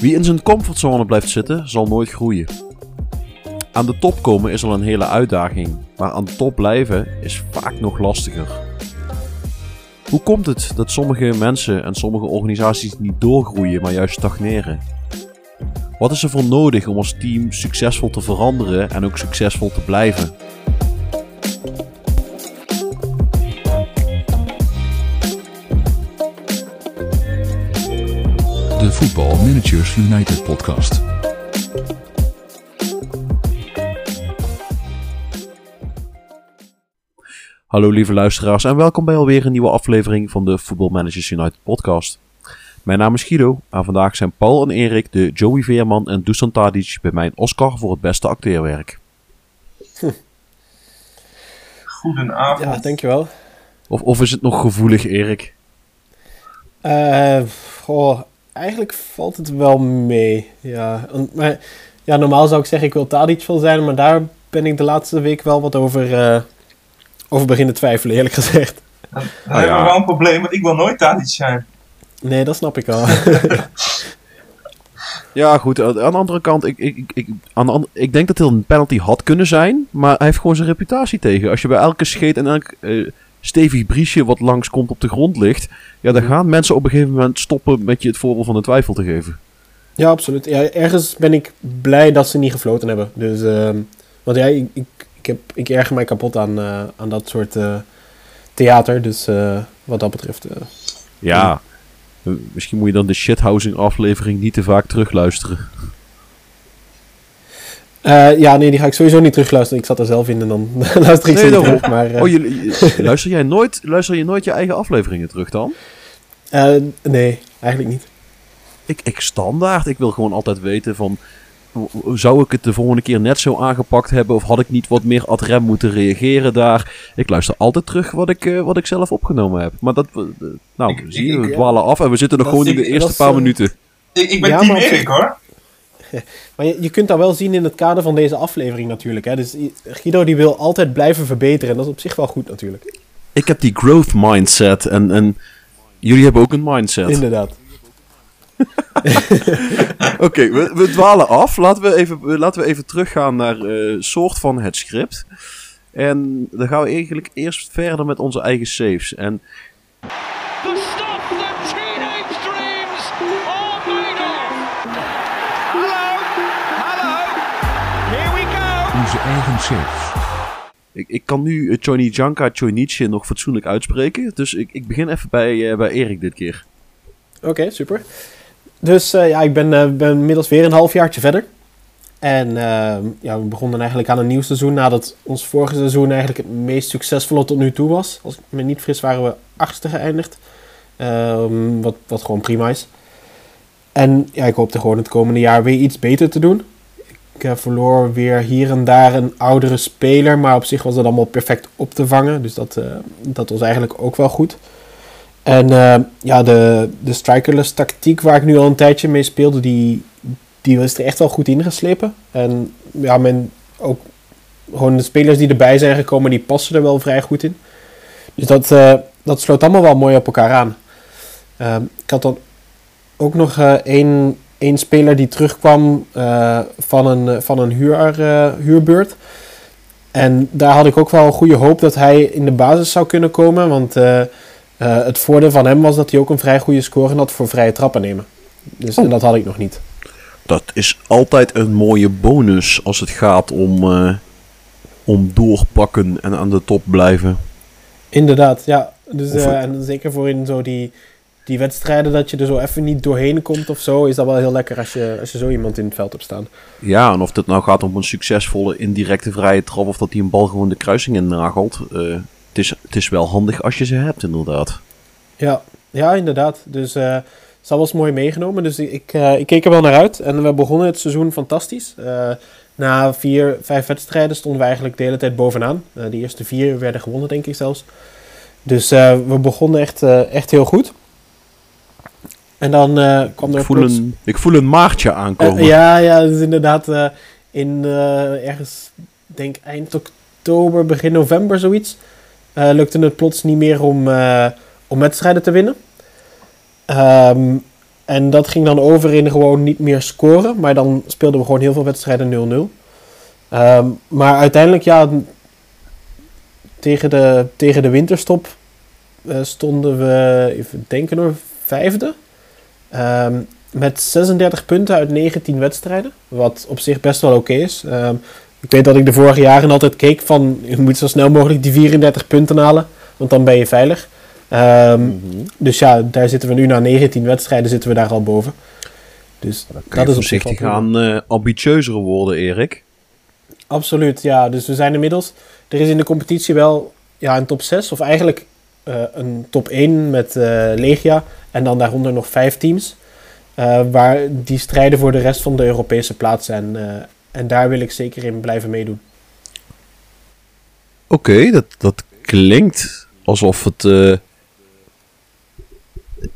Wie in zijn comfortzone blijft zitten, zal nooit groeien. Aan de top komen is al een hele uitdaging, maar aan de top blijven is vaak nog lastiger. Hoe komt het dat sommige mensen en sommige organisaties niet doorgroeien, maar juist stagneren? Wat is er voor nodig om als team succesvol te veranderen en ook succesvol te blijven? De Football Managers United podcast. Hallo lieve luisteraars en welkom bij alweer een nieuwe aflevering van de Football Managers United podcast. Mijn naam is Guido en vandaag zijn Paul en Erik de Joey Veerman en Dusan Tadic bij mijn Oscar voor het beste acteerwerk. Goedenavond. Ja, dankjewel. Of, of is het nog gevoelig Erik? Eh goh, eigenlijk valt het wel mee. Ja, maar, ja, normaal zou ik zeggen ik wil Tadic veel zijn, maar daar ben ik de laatste week wel wat over, eh, over beginnen twijfelen, eerlijk gezegd. Dan Ah, hebben ja. we wel een probleem, want ik wil nooit Tadic zijn. Nee, dat snap ik al. Ja goed, aan de andere kant, ik, ik, ik, aan de andere- ik denk dat het een penalty had kunnen zijn, maar hij heeft gewoon zijn reputatie tegen. Als je bij elke scheet en elk eh, stevig briesje wat langskomt op de grond ligt, ja, dan gaan mensen op een gegeven moment stoppen met je het voorbeeld van de twijfel te geven. ja, absoluut. Ja, ergens ben ik blij dat ze niet gefloten hebben. Dus, ehm, want ja, ik, ik, ik, heb, ik erger mij kapot aan, eh, aan dat soort eh, theater. Dus wat dat betreft... Ja, misschien moet je dan de shithousing aflevering niet te vaak terugluisteren. eh, ja, nee, die ga ik sowieso niet terugluisteren. Ik zat er zelf in en dan luister ik Nee, ze niet daarom. terug. Maar, eh, Oh, je, luister, jij nooit, luister je nooit je eigen afleveringen terug dan? eh, nee, eigenlijk niet. Ik, ik standaard. Ik wil gewoon altijd weten van... Zou ik het de volgende keer net zo aangepakt hebben? Of had ik niet wat meer ad rem moeten reageren daar? Ik luister altijd terug wat ik, eh, wat ik zelf opgenomen heb. Maar dat... eh, nou, Ik- zie je, we ja. dwalen af en we zitten nog Dat gewoon in de eerste paar eh, minuten. Ik, ik ben Ja, team Erik hoor. Maar je, je kunt dat wel zien in het kader van deze aflevering natuurlijk. Hè? Dus Guido die wil altijd blijven verbeteren. En dat is op zich wel goed natuurlijk. Ik heb die growth mindset en, en jullie hebben ook een mindset. Inderdaad. Oké, we, we dwalen af. Laten we even, laten we even teruggaan naar eh soort van het script. En dan gaan we eigenlijk eerst verder met onze eigen saves. En The stuff that teenage dreams are made of. Hello, hello, here we go. Onze eigen saves. ik, ik kan nu uh, Chonijanka Choinichi nog fatsoenlijk uitspreken. Dus ik, ik begin even bij, eh, bij Erik dit keer. Oké, super. Dus eh, ja, ik ben, ben inmiddels weer een halfjaartje verder. En eh, ja, we begonnen eigenlijk aan een nieuw seizoen nadat ons vorige seizoen eigenlijk het meest succesvolle tot nu toe was. Als ik me niet fris waren we achtste geëindigd. Ehm, wat, wat gewoon prima is. En ja, ik hoopte gewoon het komende jaar weer iets beter te doen. Ik eh, verloor weer hier en daar een oudere speler, maar op zich was dat allemaal perfect op te vangen. Dus dat, dat was eigenlijk ook wel goed. En eh, ja, de, de strikerless tactiek waar ik nu al een tijdje mee speelde, die, die is er echt wel goed ingeslepen. En ja, men ook gewoon de spelers die erbij zijn gekomen, die passen er wel vrij goed in. Dus dat, eh, dat sloot allemaal wel mooi op elkaar aan. Ehm, ik had dan ook nog eh, één, één speler die terugkwam van een, van een huur, huurbeurt. En daar had ik ook wel goede hoop dat hij in de basis zou kunnen komen. Want eh, het voordeel van hem was dat hij ook een vrij goede score had voor vrije trappen nemen. Dus, En dat had ik nog niet. Dat is altijd een mooie bonus als het gaat om, eh, om doorpakken en aan de top blijven. Inderdaad, ja. Dus, eh, en zeker voor in zo die, die wedstrijden dat je er zo even niet doorheen komt of zo, is dat wel heel lekker als je, als je zo iemand in het veld hebt staan. Ja, en of het nou gaat om een succesvolle indirecte vrije trap of dat hij een bal gewoon de kruising in nagelt. eh, het, is, het is wel handig als je ze hebt, inderdaad. Ja, ja inderdaad. Dus eh ze was mooi meegenomen. Dus ik, eh, ik keek er wel naar uit. En we begonnen het seizoen fantastisch. Eh, na vier, vijf wedstrijden stonden we eigenlijk de hele tijd bovenaan. Eh, de eerste vier werden gewonnen, denk ik zelfs. Dus we begonnen echt, echt heel goed. En dan kwam er Ik voel, plots- een, ik voel een maartje aankomen. Ja, ja, dus inderdaad in ergens denk eind oktober, begin november zoiets, eh, lukte het plots niet meer om, eh, om wedstrijden te winnen. Ehm, en dat ging dan over in gewoon niet meer scoren, maar dan speelden we gewoon heel veel wedstrijden 0-0. Ehm, maar uiteindelijk, ja, tegen de, tegen de winterstop eh, stonden we, even denken hoor, vijfde. Ehm, met 36 punten uit 19 wedstrijden. Wat op zich best wel oké is. Ik weet dat ik de vorige jaren altijd keek van... Je moet zo snel mogelijk die 34 punten halen. Want dan ben je veilig. Ehm, Mhm. Dus ja, daar zitten we nu na 19 wedstrijden zitten we daar al boven. Dus dat je is op zich voorzichtig wel prima. aan eh ambitieuzer worden, Erik. Absoluut, ja. Dus we zijn inmiddels... Er is in de competitie wel ja, een top 6. Of eigenlijk eh, een top 1 met eh, Legia. En dan daaronder nog vijf teams. waar die strijden voor de rest van de Europese plaats. En, en daar wil ik zeker in blijven meedoen. Oké, dat, dat klinkt alsof het. eh,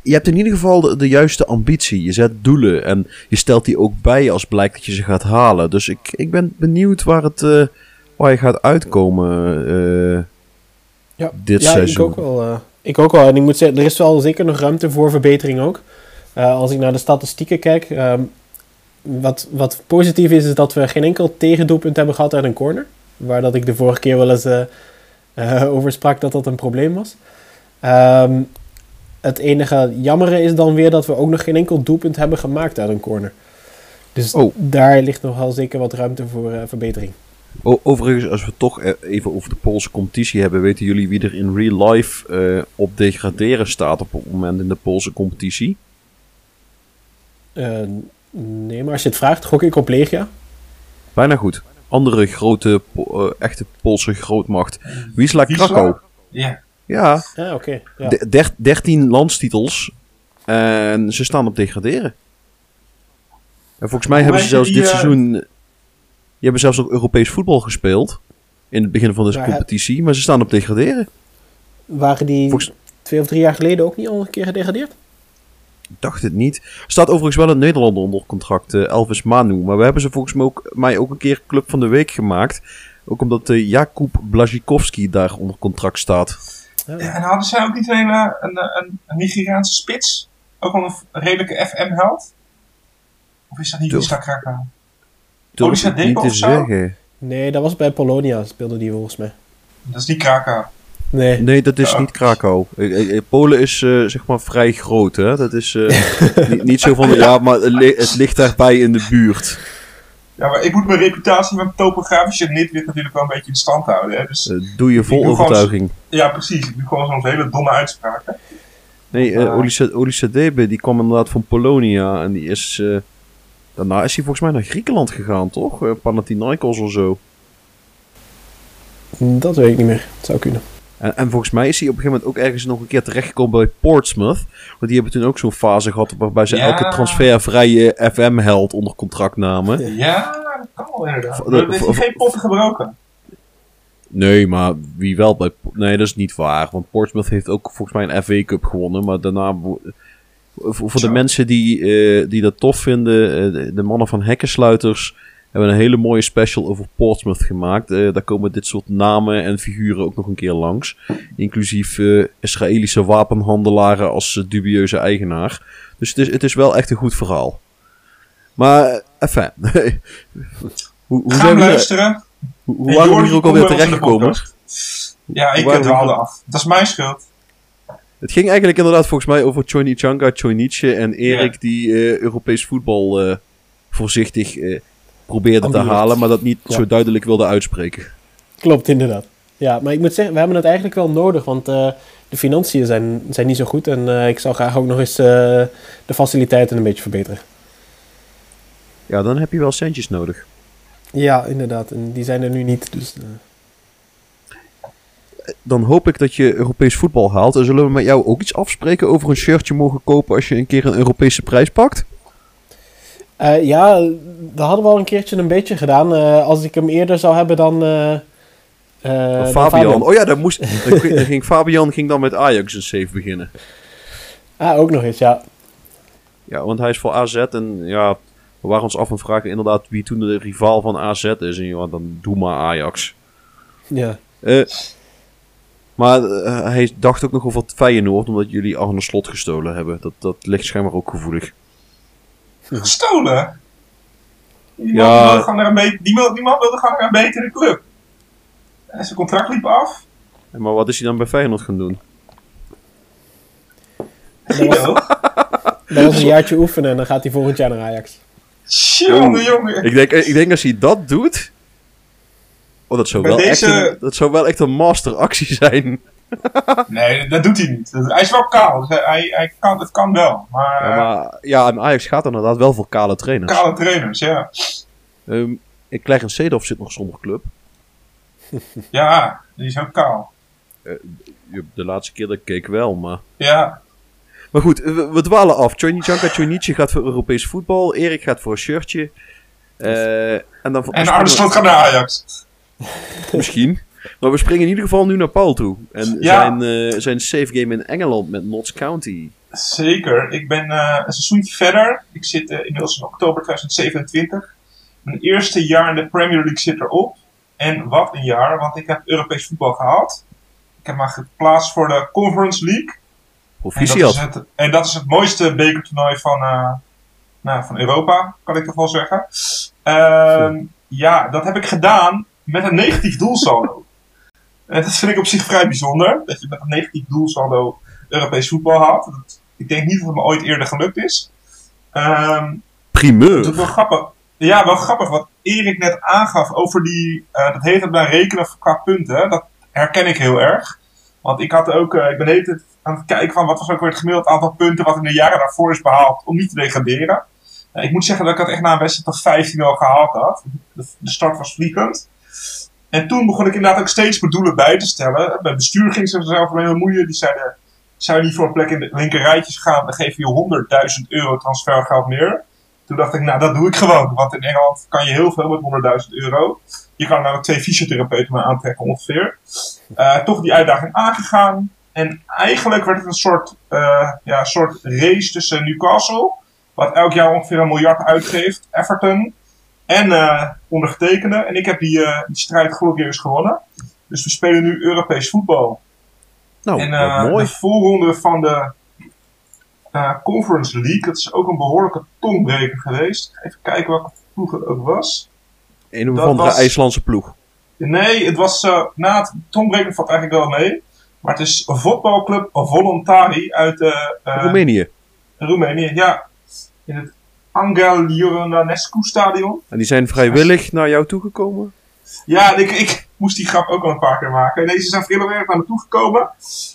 Je hebt in ieder geval de, de juiste ambitie. Je zet doelen en je stelt die ook bij als blijkt dat je ze gaat halen. Dus ik, ik ben benieuwd waar, het, eh, waar je gaat uitkomen eh, Ja, dit ja, seizoen. Ik ook, wel, eh, ik ook wel. En ik moet zeggen, er is wel zeker nog ruimte voor verbetering ook. Eh, als ik naar de statistieken kijk. ehm, wat, wat positief is, is dat we geen enkel tegendoelpunt hebben gehad uit een corner. Waar dat ik de vorige keer wel eens eh, eh, over sprak dat dat een probleem was. Ehm, het enige jammere is dan weer dat we ook nog geen enkel doelpunt hebben gemaakt uit een corner. Dus Oh. daar ligt nog wel zeker wat ruimte voor eh, verbetering. O- overigens, als we toch even over de Poolse competitie hebben, weten jullie wie er in real life op degraderen staat op het moment in de Poolse competitie? Eh, nee, maar als je het vraagt, gok ik op Legia. Bijna goed. Andere grote, Po- eh, echte Poolse grootmacht. Wisla? Krakow. Ja. Ja, Ah, oké. Ja. de- der- 13 landstitels. En ze staan op degraderen. En volgens mij hebben ze zelfs die, dit eh, seizoen... Die hebben zelfs ook Europees voetbal gespeeld. In het begin van deze Maar competitie. Maar ze staan op degraderen. Waren die Volgens- twee of drie jaar geleden ook niet al een keer gedegradeerd? Ik dacht het niet. Er staat overigens wel een Nederlander onder contract, eh, Elvis Manu. Maar we hebben ze volgens mij ook, mij ook een keer Club van de Week gemaakt. Ook omdat eh, Jakub Blazikowski daar onder contract staat. Ja. En hadden zij ook niet een, hele- een, een, een Nigeriaanse spits? Ook wel een redelijke FM-held? Of is dat niet Durf- Krakau? Durf ik niet te zeggen. Nee, dat was bij Polonia, speelde die volgens mij. Dat is niet Krakau. Nee. Nee, dat is Ja. niet Krakau. Eh, eh, eh, Polen is eh, zeg maar vrij groot, hè. Dat is eh, niet, niet zo van, ja, maar het, li- het ligt daarbij in de buurt. Ja, maar ik moet mijn reputatie van topografische nitwit natuurlijk wel een beetje in stand houden. Hè? Dus, doe je vol gewoon- overtuiging. ja, precies. Ik doe gewoon zo'n hele domme uitspraken. Nee, eh Ah. Olisa- Olisa Debe, die kwam inderdaad van Polonia. En die is... eh, daarna is hij volgens mij naar Griekenland gegaan, toch? Panathinaikos of zo. Dat weet ik niet meer. Het zou kunnen. En, en volgens mij is hij op een gegeven moment ook ergens nog een keer terechtgekomen bij Portsmouth. Want die hebben toen ook zo'n fase gehad waarbij ze Ja. elke transfervrije FM-held onder contract namen. Ja, dat kan wel inderdaad. Er is geen potten gebroken. Nee, maar wie wel bij... Nee, dat is niet waar. Want Portsmouth heeft ook volgens mij een FA Cup gewonnen. Maar daarna... Voor voor de mensen die, eh, die dat tof vinden, eh, de, de mannen van Hekkensluiters hebben een hele mooie special over Portsmouth gemaakt. Eh, daar komen dit soort namen en figuren ook nog een keer langs. Inclusief eh, Israëlische wapenhandelaren als eh, dubieuze eigenaar. Dus het is, het is wel echt een goed verhaal. Maar, enfin. hoe, hoe Ga zijn we, luisteren. hoe, hoe En waren we hier ook alweer terechtgekomen? Ja, ik dwaalde af. Dat is mijn schuld. Het ging eigenlijk inderdaad volgens mij over Choi Changa, Choi Nietzsche en Erik Ja. die Europees voetbal voorzichtig probeerde te halen, maar dat niet Ja. zo duidelijk wilde uitspreken. Klopt, inderdaad. Ja, maar ik moet zeggen, we hebben het eigenlijk wel nodig, want eh, de financiën zijn, zijn niet zo goed. En eh, ik zou graag ook nog eens eh, de faciliteiten een beetje verbeteren. Ja, dan heb je wel centjes nodig. Ja, inderdaad. En die zijn er nu niet. Dus, Dan hoop ik dat je Europees voetbal haalt. En zullen we met jou ook iets afspreken over een shirtje mogen kopen als je een keer een Europese prijs pakt? Eh, ja, dat hadden we al een keertje een beetje gedaan. Eh, als ik hem eerder zou hebben dan. eh, eh, dan Fabian. Oh ja, daar moest, dan ging, Fabian ging dan met Ajax een save beginnen. Ah, ook nog eens, ja. Ja, want hij is voor AZ en ja, We waren ons af het vragen inderdaad wie toen de rivaal van AZ is. En ja, dan doe maar Ajax. Ja. Maar hij dacht ook nog over het Feyenoord, omdat jullie Arne Slot gestolen hebben. Dat, dat ligt schijnbaar ook gevoelig. Gestolen? Die man, Ja. wilde gewoon naar een be- die, wil- die man wilde gewoon naar een betere club. En zijn contract liep af. En Maar wat is hij dan bij Feyenoord gaan doen? Guido. Dat was een jaartje oefenen en dan gaat hij volgend jaar naar Ajax. Jongen, jongen. Ik denk, ik denk als hij dat doet... Oh, dat zou, wel deze- echt een, dat zou wel echt een masteractie zijn. Nee, dat doet hij niet. Hij is wel kaal. Hij, hij, kan, het kan wel. Maar, Ja, maar ja, en Ajax gaat inderdaad wel voor kale trainers. kale trainers, ja. Ehm en Clarence Seedorf zit nog zonder club. Ja, die is ook kaal. De laatste keer dat ik keek wel, maar... Ja, Maar goed, we, we dwalen af. Chonjanka Chonichi gaat voor Europees voetbal. Erik gaat voor een shirtje. Eh, en dan en Arne Slot gaat naar Ajax. Misschien. Maar we springen in ieder geval nu naar Paul toe. En Ja. zijn, eh, zijn save game in Engeland met Notts County. Zeker. Ik ben eh, een seizoentje verder. Ik zit eh, inmiddels in oktober 2027. Mijn eerste jaar in de Premier League zit erop. En wat een jaar, want ik heb Europees voetbal gehaald. Ik heb me geplaatst voor de Conference League. En dat, het, en dat is het mooiste bekertoernooi van, nou, van Europa, kan ik toch wel zeggen. Ehm, ja, dat heb ik gedaan met een negatief doelsaldo. En dat vind ik op zich vrij bijzonder. Dat je met een negatief doelsaldo Europees voetbal haalt. Dat, ik denk niet dat het me ooit eerder gelukt is. Het is Primeur. wel grappig. Ja, wel grappig wat Erik net aangaf over die. eh, dat heet het bij rekenen qua punten. Dat herken ik heel erg. Want ik had ook. eh, ik ben hele tijd aan het kijken van wat was ook weer het gemiddeld aantal punten wat in de jaren daarvoor is behaald om niet te degraderen. Eh, ik moet zeggen dat ik dat echt na een wedstrijd tot 15 al gehaald had. De, de start was vliegend. En toen begon ik inderdaad ook steeds mijn doelen bij te stellen. Bij bestuur ging ze er zelf mee bemoeien. Die zeiden, zou je niet voor een plek in de linker rijtjes gaan, dan geef je je 100.000 euro transfergeld meer. Toen dacht ik, nou dat doe ik gewoon. Want in Engeland kan je heel veel met 100.000 euro. Je kan namelijk twee fysiotherapeuten mee aantrekken ongeveer. Eh, toch die uitdaging aangegaan. En eigenlijk werd het een soort, eh, ja, soort race tussen Newcastle, wat elk jaar ongeveer een miljard uitgeeft, Everton en eh ondergetekende. En ik heb die, eh, die strijd glorieus gewonnen. Dus we spelen nu Europees voetbal. Nou, en eh, mooi. de voorronde van de Conference League, dat is ook een behoorlijke tongbreker geweest. Even kijken welke ploeg het ook was. Een of andere was- IJslandse ploeg. Nee, het was na het tongbreker valt eigenlijk wel mee. Maar het is een voetbalclub Voluntari uit Roemenië. Roemenië. Ja, in het Angel Iordanescu stadion. En die zijn vrijwillig naar jou toegekomen. Ja, ik, ik moest die grap ook al een paar keer maken. Nee, ze zijn vrijwillig naar me toegekomen.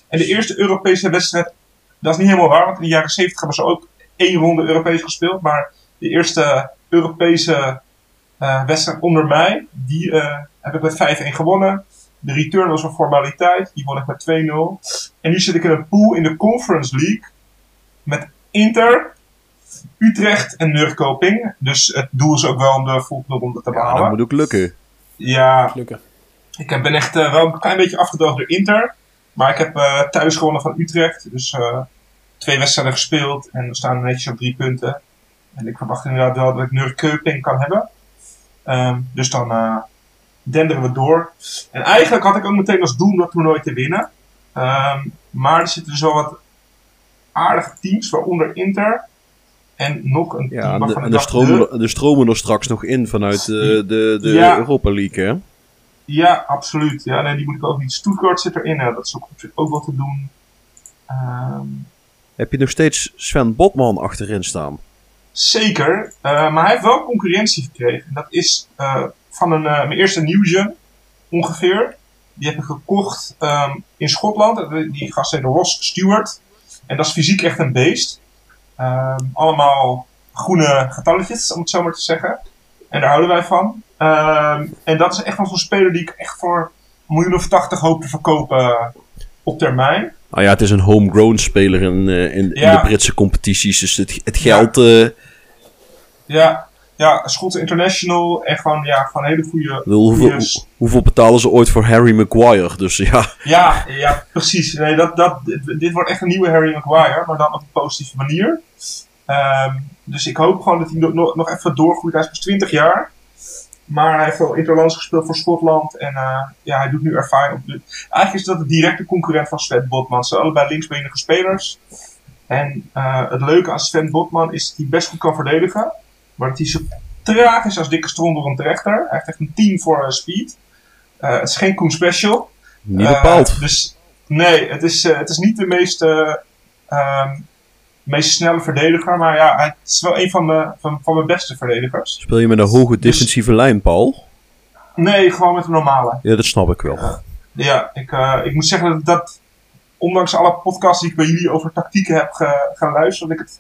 En de eerste Europese wedstrijd, dat is niet helemaal waar, want in de jaren 70 hebben ze ook één ronde Europees gespeeld. Maar de eerste Europese eh, wedstrijd onder mij, die eh, heb ik met 5-1 gewonnen. De return was een formaliteit, die won ik met 2-0. En nu zit ik in een pool in de Conference League met Inter, Utrecht en Nurkoping. Dus het doel is ook wel om de volgende ronde te Ja, behalen. dat moet ook lukken. Ja, Lukken. ik heb- ben echt eh, wel een klein beetje afgedoogd door Inter. Maar ik heb eh, thuis gewonnen van Utrecht. Dus eh, twee wedstrijden gespeeld. En we staan netjes op drie punten. En ik verwacht inderdaad wel dat ik Nurkeuting kan hebben. Ehm, dus dan eh, denderen we door. En eigenlijk had ik ook meteen als doel om dat toernooi te winnen. Ehm, maar er zitten dus wel wat aardige teams, waaronder Inter. En nog een Ja, en de, de, dacht, stromen, de stromen er straks nog in vanuit eh, de, de Ja. Europa League, hè? Ja, absoluut. Ja, nee, die moet ik ook niet. Stuttgart zit erin, hè. dat is ook ook wel te doen. Ehm, Heb je nog steeds Sven Botman achterin staan? zeker, eh, maar hij heeft wel concurrentie gekregen. En dat is eh, van een, mijn eerste nieuwsje ongeveer. Die heb ik gekocht ehm, in Schotland. Die gast heet Ross Stewart. En dat is fysiek echt een beest. Ehm, allemaal groene getalletjes, om het zo maar te zeggen. En daar houden wij van. Ehm, en dat is echt wel zo'n speler die ik echt voor een miljoen of tachtig hoop te verkopen op termijn. Nou ja, het is een homegrown speler in, eh, in, de Britse competities. Dus het, het geld... eh, Ja, ja Schotse international en gewoon, ja, gewoon hele goede... hoeveel, hoeveel betalen ze ooit voor Harry Maguire? Dus ja, Ja, ja, precies. Nee, dat, dat, dit, dit wordt echt een nieuwe Harry Maguire, maar dan op een positieve manier. Ehm, dus ik hoop gewoon dat hij nog, nog even doorgroeit. Hij is pas 20 jaar. Maar hij heeft wel interlands gespeeld voor Schotland. En eh, ja, hij doet nu ervaring op. De... Eigenlijk is dat de directe concurrent van Sven Botman. Ze zijn allebei linksbenige spelers. En eh, het leuke aan Sven Botman is dat hij best goed kan verdedigen. Maar dat hij zo traag is als dikke stront door een trechter. Hij heeft echt een 10 voor speed. Eh, het is geen Koen Special. Niet Eh, bepaald. dus nee, het is, eh, het is niet de meest, eh, ehm, meest snelle verdediger. Maar ja, hij is wel een van, mijn van, van mijn beste verdedigers. Speel je met een hoge defensieve lijn, Paul? Nee, gewoon met een normale. Ja, dat snap ik wel. Ja, ik, ik moet zeggen dat, dat, ondanks alle podcasts die ik bij jullie over tactieken heb ge, geluisterd, dat ik het,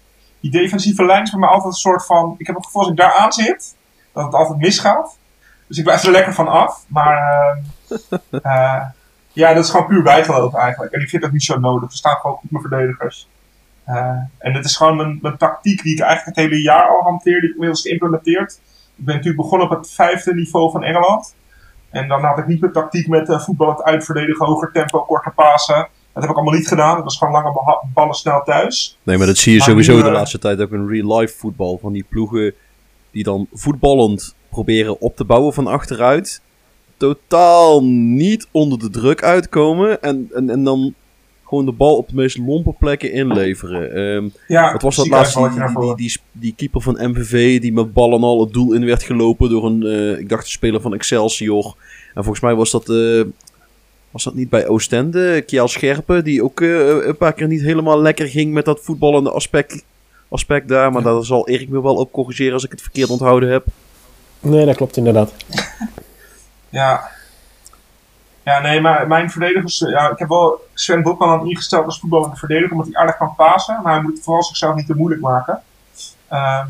die defensieve lijn is bij mij altijd een soort van, ik heb het gevoel als ik daar aan zit, dat het altijd misgaat. Dus ik blijf er lekker van af. Maar ehm, eh, ja, dat is gewoon puur bijgeloof eigenlijk. En ik vind dat niet zo nodig. Er staan gewoon goed mijn verdedigers. Eh, en dit is gewoon mijn, mijn tactiek die ik eigenlijk het hele jaar al hanteer, die ik inmiddels geïmplementeerd. Ik ben natuurlijk begonnen op het vijfde niveau van Engeland. En dan had ik niet mijn tactiek met eh, voetbal het uitverdedigen, hoger tempo, korte pasen. Dat heb ik allemaal niet gedaan. Dat was gewoon lange ballen snel thuis. Nee, maar dat zie je Maar sowieso nu, de eh, laatste tijd ook in real life voetbal. Van die ploegen die dan voetballend proberen op te bouwen van achteruit. Totaal niet onder de druk uitkomen. En, en, en dan gewoon de bal op de meest lompe plekken inleveren. Ehm Ja, wat was dat laatste? Die, die, die, keeper van MVV die met ballen al het doel in werd gelopen door een, eh, ik dacht een speler van Excelsior. En volgens mij was dat, eh, was dat niet bij Oostende, Kjaal Scherpen, die ook eh, een paar keer niet helemaal lekker ging met dat voetballende aspect, aspect daar. Maar daar zal Erik me wel op corrigeren als ik het verkeerd onthouden heb. Nee, dat klopt inderdaad. Ja. Ja, nee, maar mijn verdedigers... eh, Ja, ik heb wel Sven Botman aan ingesteld als voetballende verdediger, omdat hij aardig kan pasen. Maar hij moet vooral zichzelf niet te moeilijk maken. Ehm,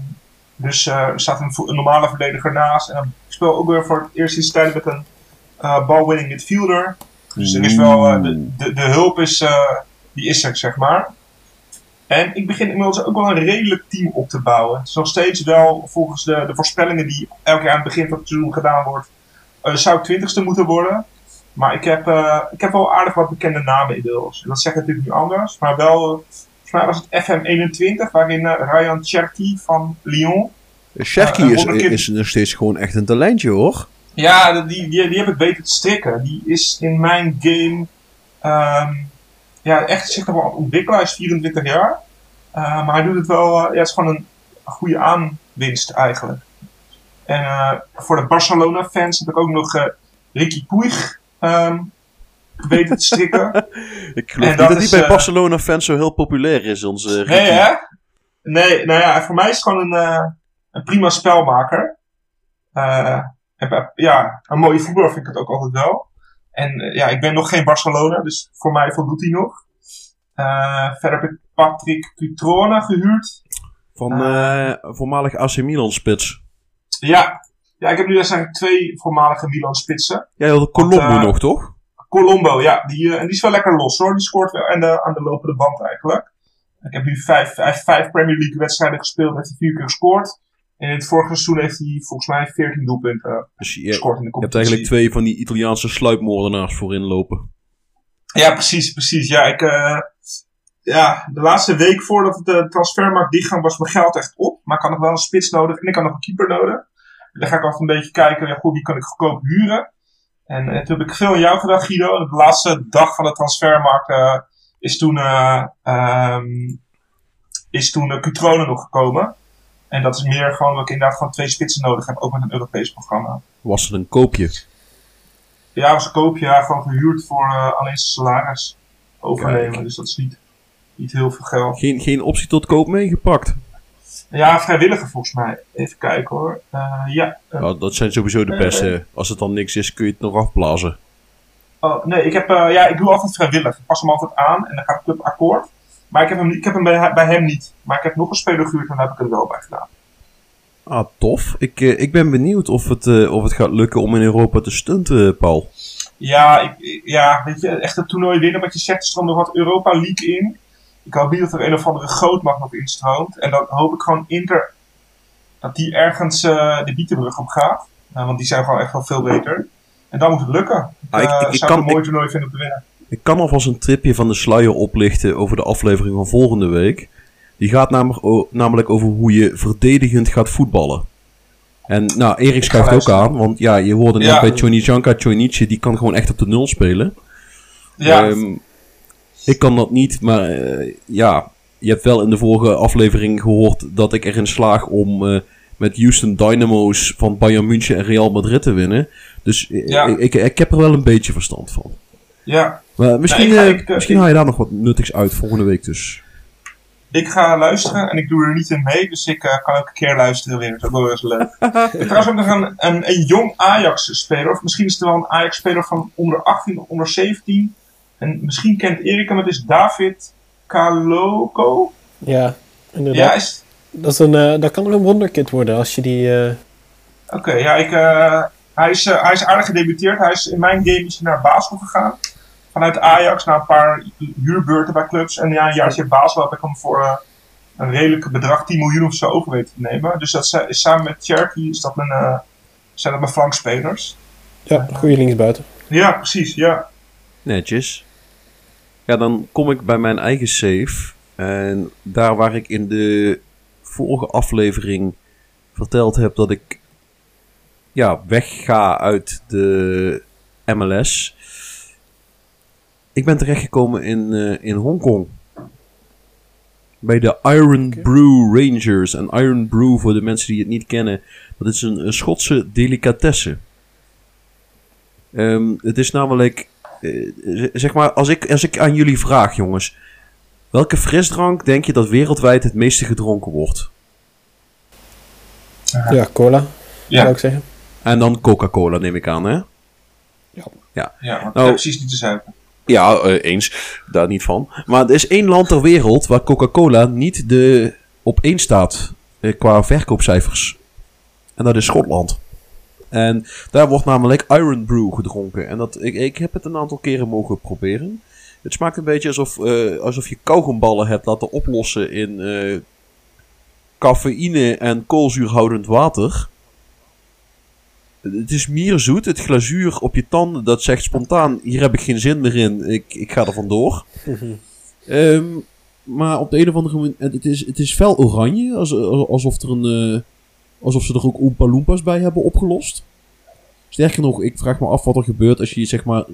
dus eh, er staat een, normale verdediger naast. En dan speel ook weer voor het eerst sinds tijden met een eh ball-winning midfielder. Dus er is wel... eh, de, de, de hulp is... eh, die is er, zeg maar. En ik begin inmiddels ook wel een redelijk team op te bouwen. Het is nog steeds wel volgens de, de voorspellingen die elk jaar aan het begin van het seizoen gedaan wordt. eh, zou ik twintigste moeten worden. Maar ik heb, ik heb wel aardig wat bekende namen inmiddels. En dat zeg ik natuurlijk nu anders. Maar wel, volgens mij was het FM21, waarin Ryan Cherky van Lyon. Sherky Eh, is, is nog steeds gewoon echt een talentje hoor. Ja, die, die, die heb ik weten te strikken. Die is in mijn game ehm, ja, echt zich nog wel aan het ontwikkelen. Hij is 24 jaar. Eh, maar hij doet het wel, eh, ja, het is gewoon een, goede aanwinst eigenlijk. En eh, voor de Barcelona-fans heb ik ook nog Ricky Puig ehm, weten te strikken. Ik geloof En niet dat dat hij bij Barcelona-fans zo heel populair is, onze Ricky. nee, hè? Nee, nou ja, voor mij is het gewoon een, een prima spelmaker. Ja, een mooie voetballer vind ik het ook altijd wel. En eh, ja, ik ben nog geen Barcelona, dus voor mij voldoet hij nog. Eh, verder heb ik Patrick Cutrone gehuurd. Van eh, voormalig AC Milan spits. Ja, ja ik heb nu zijn twee voormalige Milan spitsen. Jij had Colombo nog, toch? Colombo, ja, die, en die is wel lekker los hoor. Die scoort wel aan de, aan de lopende band eigenlijk. Ik heb nu vijf, heeft vijf Premier League wedstrijden gespeeld, heeft hij vier keer gescoord. En in het vorige seizoen heeft hij volgens mij 14 doelpunten Dus je, gescoord in de je hebt competitie. eigenlijk twee van die Italiaanse sluipmoordenaars voorin lopen. Ja, precies, precies. Ja, ik, eh, ja, de laatste week voordat de transfermarkt dichtging was mijn geld echt op. Maar ik had nog wel een spits nodig en ik had nog een keeper nodig. En dan ga ik altijd een beetje kijken, ja, goed, wie kan ik goedkoop huren? En eh, toen heb ik veel aan jou gedacht, Guido. De laatste dag van de transfermarkt eh, is toen, eh ehm, is toen uh, Cutrone nog gekomen. En dat is meer gewoon dat ik inderdaad gewoon twee spitsen nodig heb, ook met een Europees programma. Was het een koopje? Ja, was een koopje, ja, gewoon gehuurd voor eh, alleen zijn salaris overnemen. Kijk. Dus dat is niet, niet heel veel geld. Geen, geen optie tot koop meegepakt. Ja, vrijwilliger volgens mij. Even kijken hoor. Eh, ja. eh, Nou, dat zijn sowieso de beste. Als het dan niks is, kun je het nog afblazen. oh, nee, ik, heb, ja, ik doe altijd vrijwillig. Ik pas hem altijd aan en dan gaat de club akkoord. Maar ik heb hem, ik heb hem bij, bij hem niet. Maar ik heb nog een speler gehuurd en daar heb ik hem wel bij gedaan. Ah, tof. Ik, eh, ik ben benieuwd of het, eh, of het gaat lukken om in Europa te stunten, Paul. Ja, ik, ik- ja, weet je, echt het toernooi winnen. Wat je zegt, er stroomt nog wat Europa League in. Ik hoop niet dat er een of andere grootmacht nog instroomt. En dan hoop ik gewoon Inter, dat die ergens eh, de Bietenbrug op gaat. Eh, want die zijn gewoon echt wel veel beter. En dan moet het lukken. Ah, ik- Eh, ik- ik zou kan- een mooi toernooi vinden om te winnen. Ik kan alvast een tripje van de sluier oplichten over de aflevering van volgende week. Die gaat namelijk, over hoe je verdedigend gaat voetballen. En nou, Erik schuift ook aan, want ja, je hoorde net Ja. bij Johnny Janka, die kan gewoon echt op de nul spelen. Ja, Ehm, ik kan dat niet, maar eh, ja, je hebt wel in de vorige aflevering gehoord dat ik erin slaag om eh, met Houston Dynamo's van Bayern München en Real Madrid te winnen. Dus eh, Ja. ik, ik, ik heb er wel een beetje verstand van. ja. Maar misschien, Nou, ik ga- eh, ik, eh, misschien ik- haal je daar nog wat nuttigs uit volgende week dus. Ik ga luisteren en ik doe er niet in mee, dus ik eh, kan elke keer luisteren weer. Dat is ook wel eens leuk. Ik trouwens ook nog een, een, een jong Ajax-speler, of misschien is het wel een Ajax-speler van onder 18 of onder 17. En misschien kent Erik hem, het is David Kaloko. Ja, inderdaad. Ja, is, Dat, is een, eh, dat kan nog een wonderkid worden als je die... eh, Oké, ja, ik, eh, hij, is, hij is aardig gedebuteerd. Hij is in mijn game is hij naar Basel gegaan. Vanuit Ajax naar een paar huurbeurten bij clubs. En ja, een jaartje Basel heb ik hem voor eh, een redelijk bedrag, 10 miljoen of zo, over weten te nemen. Dus dat is, samen met Cherky is dat mijn, eh, zijn dat mijn flankspelers. ja, goede linksbuiten. Ja, precies, ja. Netjes. Ja, dan kom ik bij mijn eigen save. En daar waar ik in de vorige aflevering verteld heb dat ik ja, wegga uit de MLS. Ik ben terechtgekomen in, eh, in Hongkong. Bij de Iron Brew Rangers. En Iron Brew, voor de mensen die het niet kennen, dat is een, een Schotse delicatesse. Ehm, het is namelijk eh, zeg maar, als ik, als ik aan jullie vraag, jongens. Welke frisdrank denk je dat wereldwijd het meeste gedronken wordt? Ja, cola, Ja, zou ik zeggen. En dan Coca-Cola, neem ik aan, hè? ja want ik Nou- precies niet te zuipen. Ja, eh, eens. Daar niet van. Maar er is één land ter wereld waar Coca-Cola niet de op één staat eh, qua verkoopcijfers. En dat is Schotland. En daar wordt namelijk Iron Brew gedronken. En dat, ik, ik heb het een aantal keren mogen proberen. Het smaakt een beetje alsof, eh, alsof je kauwgomballen hebt laten oplossen in cafeïne en koolzuurhoudend water. Het is mierzoet. Het glazuur op je tanden, dat zegt spontaan... Hier heb ik geen zin meer in. Ik, ik ga er vandoor. Ehm, maar op de een of andere manier... Het is, het is fel oranje. als- Alsof, er een, eh, alsof ze er ook Oompa Loompas bij hebben opgelost. Sterker nog, ik vraag me af wat er gebeurt als je zeg maar...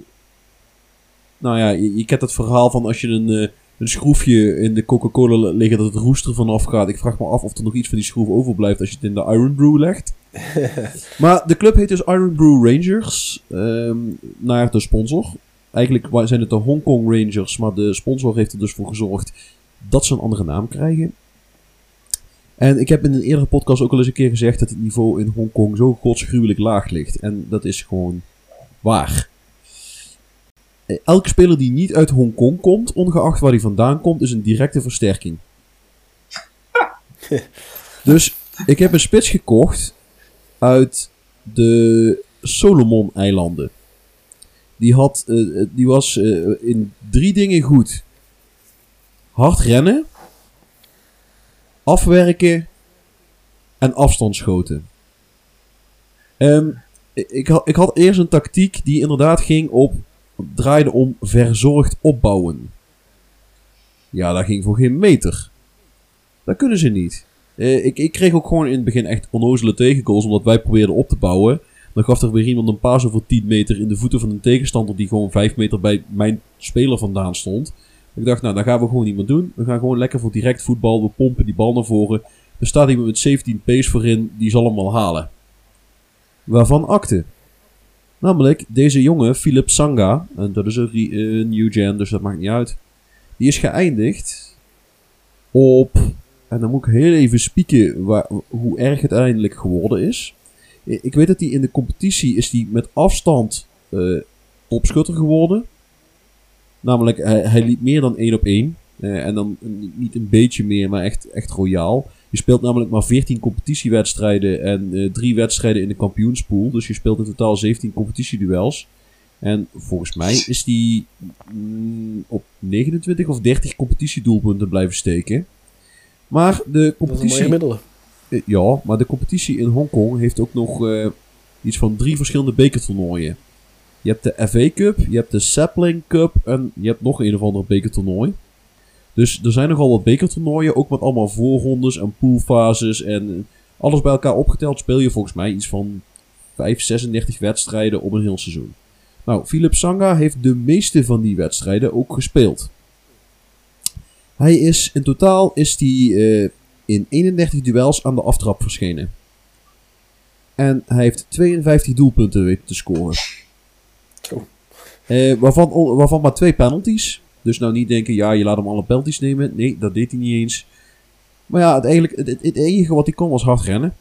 Nou ja, je, je kent het verhaal van als je een, eh, een schroefje in de Coca-Cola liggen dat het roester vanaf gaat. Ik vraag me af of er nog iets van die schroef overblijft als je het in de Iron Brew legt. maar de club heet dus Iron Brew Rangers. ehm, naar de sponsor. Eigenlijk zijn het de Hong Kong Rangers, maar de sponsor heeft er dus voor gezorgd dat ze een andere naam krijgen. En ik heb in een eerdere podcast ook al eens een keer gezegd dat het niveau in Hongkong zo godsgruwelijk laag ligt. En dat is gewoon waar. Eh, Elke speler die niet uit Hongkong komt, ongeacht waar hij vandaan komt, is een directe versterking. dus ik heb een spits gekocht uit de Solomon-eilanden. Die, had, eh, eh, die was eh, in drie dingen goed. Hard rennen, afwerken en afstandsschoten. Ehm, ik, had, ik had eerst een tactiek die inderdaad ging op, draaide om verzorgd opbouwen. Ja, dat ging voor geen meter. Dat kunnen ze niet. Eh, ik, ik kreeg ook gewoon in het begin echt onnozele tegengoals, omdat wij probeerden op te bouwen. Dan gaf er weer iemand een paas over 10 meter in de voeten van een tegenstander die gewoon 5 meter bij mijn speler vandaan stond. Ik dacht, nou, dat gaan we gewoon niet meer doen. We gaan gewoon lekker voor direct voetbal. We pompen die bal naar voren. Er staat iemand met 17 pace voorin, die zal hem wel halen. Waarvan akte. Namelijk, deze jongen, Philip Sanga, en dat is een eh, new gen, dus dat maakt niet uit. Die is geëindigd op, en dan moet ik heel even spieken waar, hoe erg het uiteindelijk geworden is. Ik weet dat hij in de competitie is die met afstand eh topschutter geworden. Namelijk, hij, hij liep meer dan 1 op 1. Eh, en dan niet een beetje meer, maar echt, echt royaal. Je speelt namelijk maar 14 competitiewedstrijden en eh, 3 wedstrijden in de kampioenspool. Dus je speelt in totaal 17 competitieduels. En volgens mij is die mm, op 29 of 30 competitiedoelpunten blijven steken. Maar de competitie... Eh, Ja, maar de competitie in Hongkong heeft ook nog eh, iets van drie verschillende bekertoernooien. Je hebt de FA Cup, je hebt de Sapling Cup en je hebt nog een of ander bekertoernooi. Dus er zijn nogal wat bekertoernooien, ook met allemaal voorrondes en poolfases en alles bij elkaar opgeteld speel je volgens mij iets van 5, 36 wedstrijden op een heel seizoen. Nou, Philip Sanga heeft de meeste van die wedstrijden ook gespeeld. Hij is in totaal is die, eh, in 31 duels aan de aftrap verschenen. En hij heeft 52 doelpunten weten te scoren. Eh, waarvan, waarvan maar twee penalties. Dus nou niet denken, ja, je laat hem alle penalties nemen. Nee, dat deed hij niet eens. Maar ja, het, eigenlijk, het enige wat hij kon was hard rennen.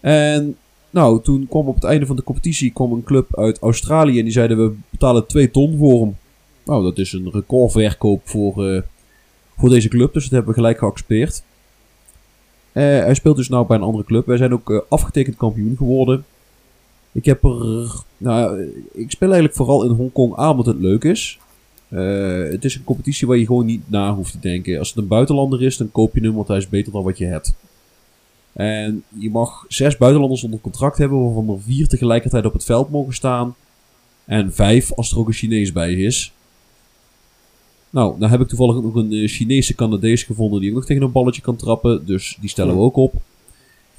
En nou, toen kwam op het einde van de competitie kwam een club uit Australië en die zeiden we betalen 2 ton voor hem. Nou, dat is een recordverkoop voor, eh, voor deze club, dus dat hebben we gelijk geaccepteerd. Eh, hij speelt dus nou bij een andere club. Wij zijn ook eh, afgetekend kampioen geworden. Ik heb. Nou, ik speel eigenlijk vooral in Hongkong aan omdat het leuk is. Het is een competitie waar je gewoon niet na hoeft te denken. Als het een buitenlander is, dan koop je hem, want hij is beter dan wat je hebt. En je mag zes buitenlanders onder contract hebben, waarvan er vier tegelijkertijd op het veld mogen staan. En vijf als er ook een Chinees bij is. Nou, nou heb ik toevallig ook nog een eh, Chinese Canadees gevonden die ook nog tegen een balletje kan trappen. Dus die stellen we ook op.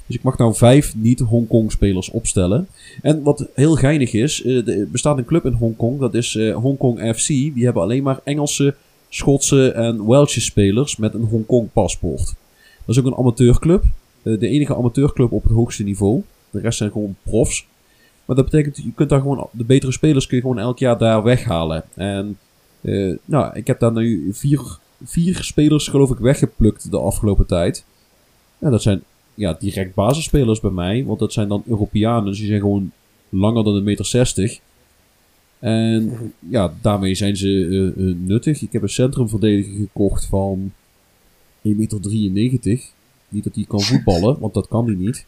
Dus ik mag nou vijf niet-Hongkong-spelers opstellen. En wat heel geinig is, eh, er bestaat een club in Hongkong, dat is eh, Hongkong FC. Die hebben alleen maar Engelse, Schotse en Welsche spelers met een Hongkong-paspoort. Dat is ook een amateurclub. De enige amateurclub op het hoogste niveau. De rest zijn gewoon profs. Maar dat betekent, je kunt daar gewoon, de betere spelers kun je gewoon elk jaar daar weghalen. En eh, nou, ik heb daar nu vier, vier spelers geloof ik weggeplukt de afgelopen tijd. Ja, dat zijn ja, direct basisspelers bij mij. Want dat zijn dan Europeanen. Dus die zijn gewoon langer dan een meter 60. En ja, daarmee zijn ze eh, eh, nuttig. Ik heb een centrumverdediger gekocht van 1,93 meter. Niet dat hij kan voetballen, want dat kan hij niet.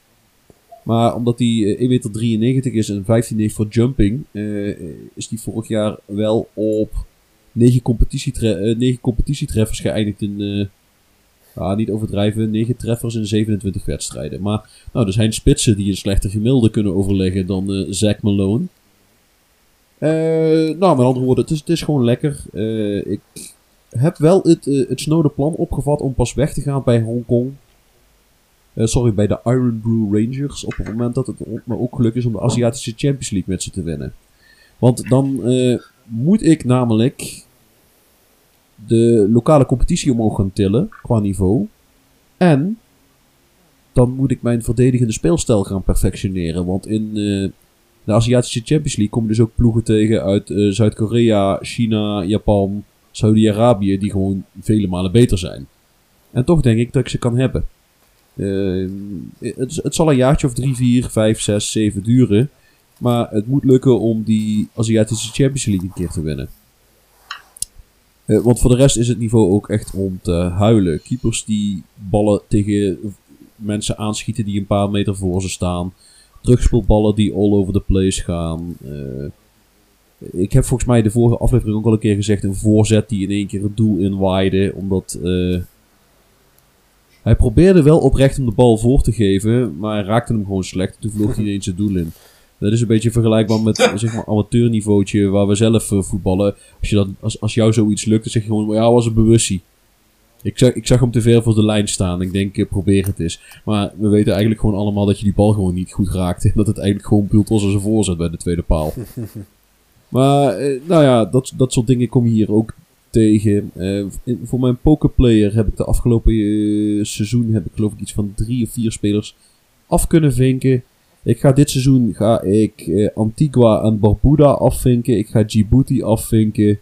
Maar omdat hij eh, 1,93 meter is en 15 heeft voor jumping, is hij vorig jaar wel op 9, competitietre eh, 9 competitietreffers geëindigd in, ja, niet overdrijven, 9 treffers in 27 wedstrijden. Maar nou, er zijn spitsen die een slechter gemiddelde kunnen overleggen dan eh Zack Malone. Nou, met andere woorden, het is, is gewoon lekker. Ik heb wel het, het snode plan opgevat om pas weg te gaan bij Hongkong. Eh, sorry, bij de Iron Brew Rangers. Op het moment dat het me ook gelukt is om de Aziatische Champions League met ze te winnen. Want dan moet ik namelijk de lokale competitie omhoog gaan tillen qua niveau. En dan moet ik mijn verdedigende speelstijl gaan perfectioneren. Want in eh, de Aziatische Champions League komen dus ook ploegen tegen uit eh, Zuid-Korea, China, Japan, Saudi-Arabië, die gewoon vele malen beter zijn. En toch denk ik dat ik ze kan hebben. Eh, het, het zal een jaartje of 3, 4, 5, 6, 7 duren. Maar het moet lukken om die Aziatische Champions League een keer te winnen. Eh, want voor de rest is het niveau ook echt om te huilen. Keepers die ballen tegen mensen aanschieten die een paar meter voor ze staan. Terugspeelballen die all over the place gaan. Eh, ik heb volgens mij de vorige aflevering ook al een keer gezegd: een voorzet die in één keer het doel inwaaide. Omdat eh, hij probeerde wel oprecht om de bal voor te geven, maar hij raakte hem gewoon slecht. Toen vloog hij ineens het doel in. Dat is een beetje vergelijkbaar met zeg maar amateurniveautje waar we zelf eh, voetballen. Als, je dat, als, als jou zoiets lukt, dan zeg je gewoon, ja, was een bewustie. Ik zag, ik zag hem te ver voor de lijn staan. Ik denk, eh, probeer het eens. Maar we weten eigenlijk gewoon allemaal dat je die bal gewoon niet goed raakte. En dat het eigenlijk gewoon puur was als een voorzet bij de tweede paal. maar, eh, nou ja, dat, dat soort dingen kom je hier ook tegen. In- voor mijn pokerplayer heb ik de afgelopen seizoen, heb ik geloof ik iets van drie of vier spelers af kunnen vinken. Ik ga dit seizoen ga ik eh, Antigua en Barbuda afvinken. Ik ga Djibouti afvinken.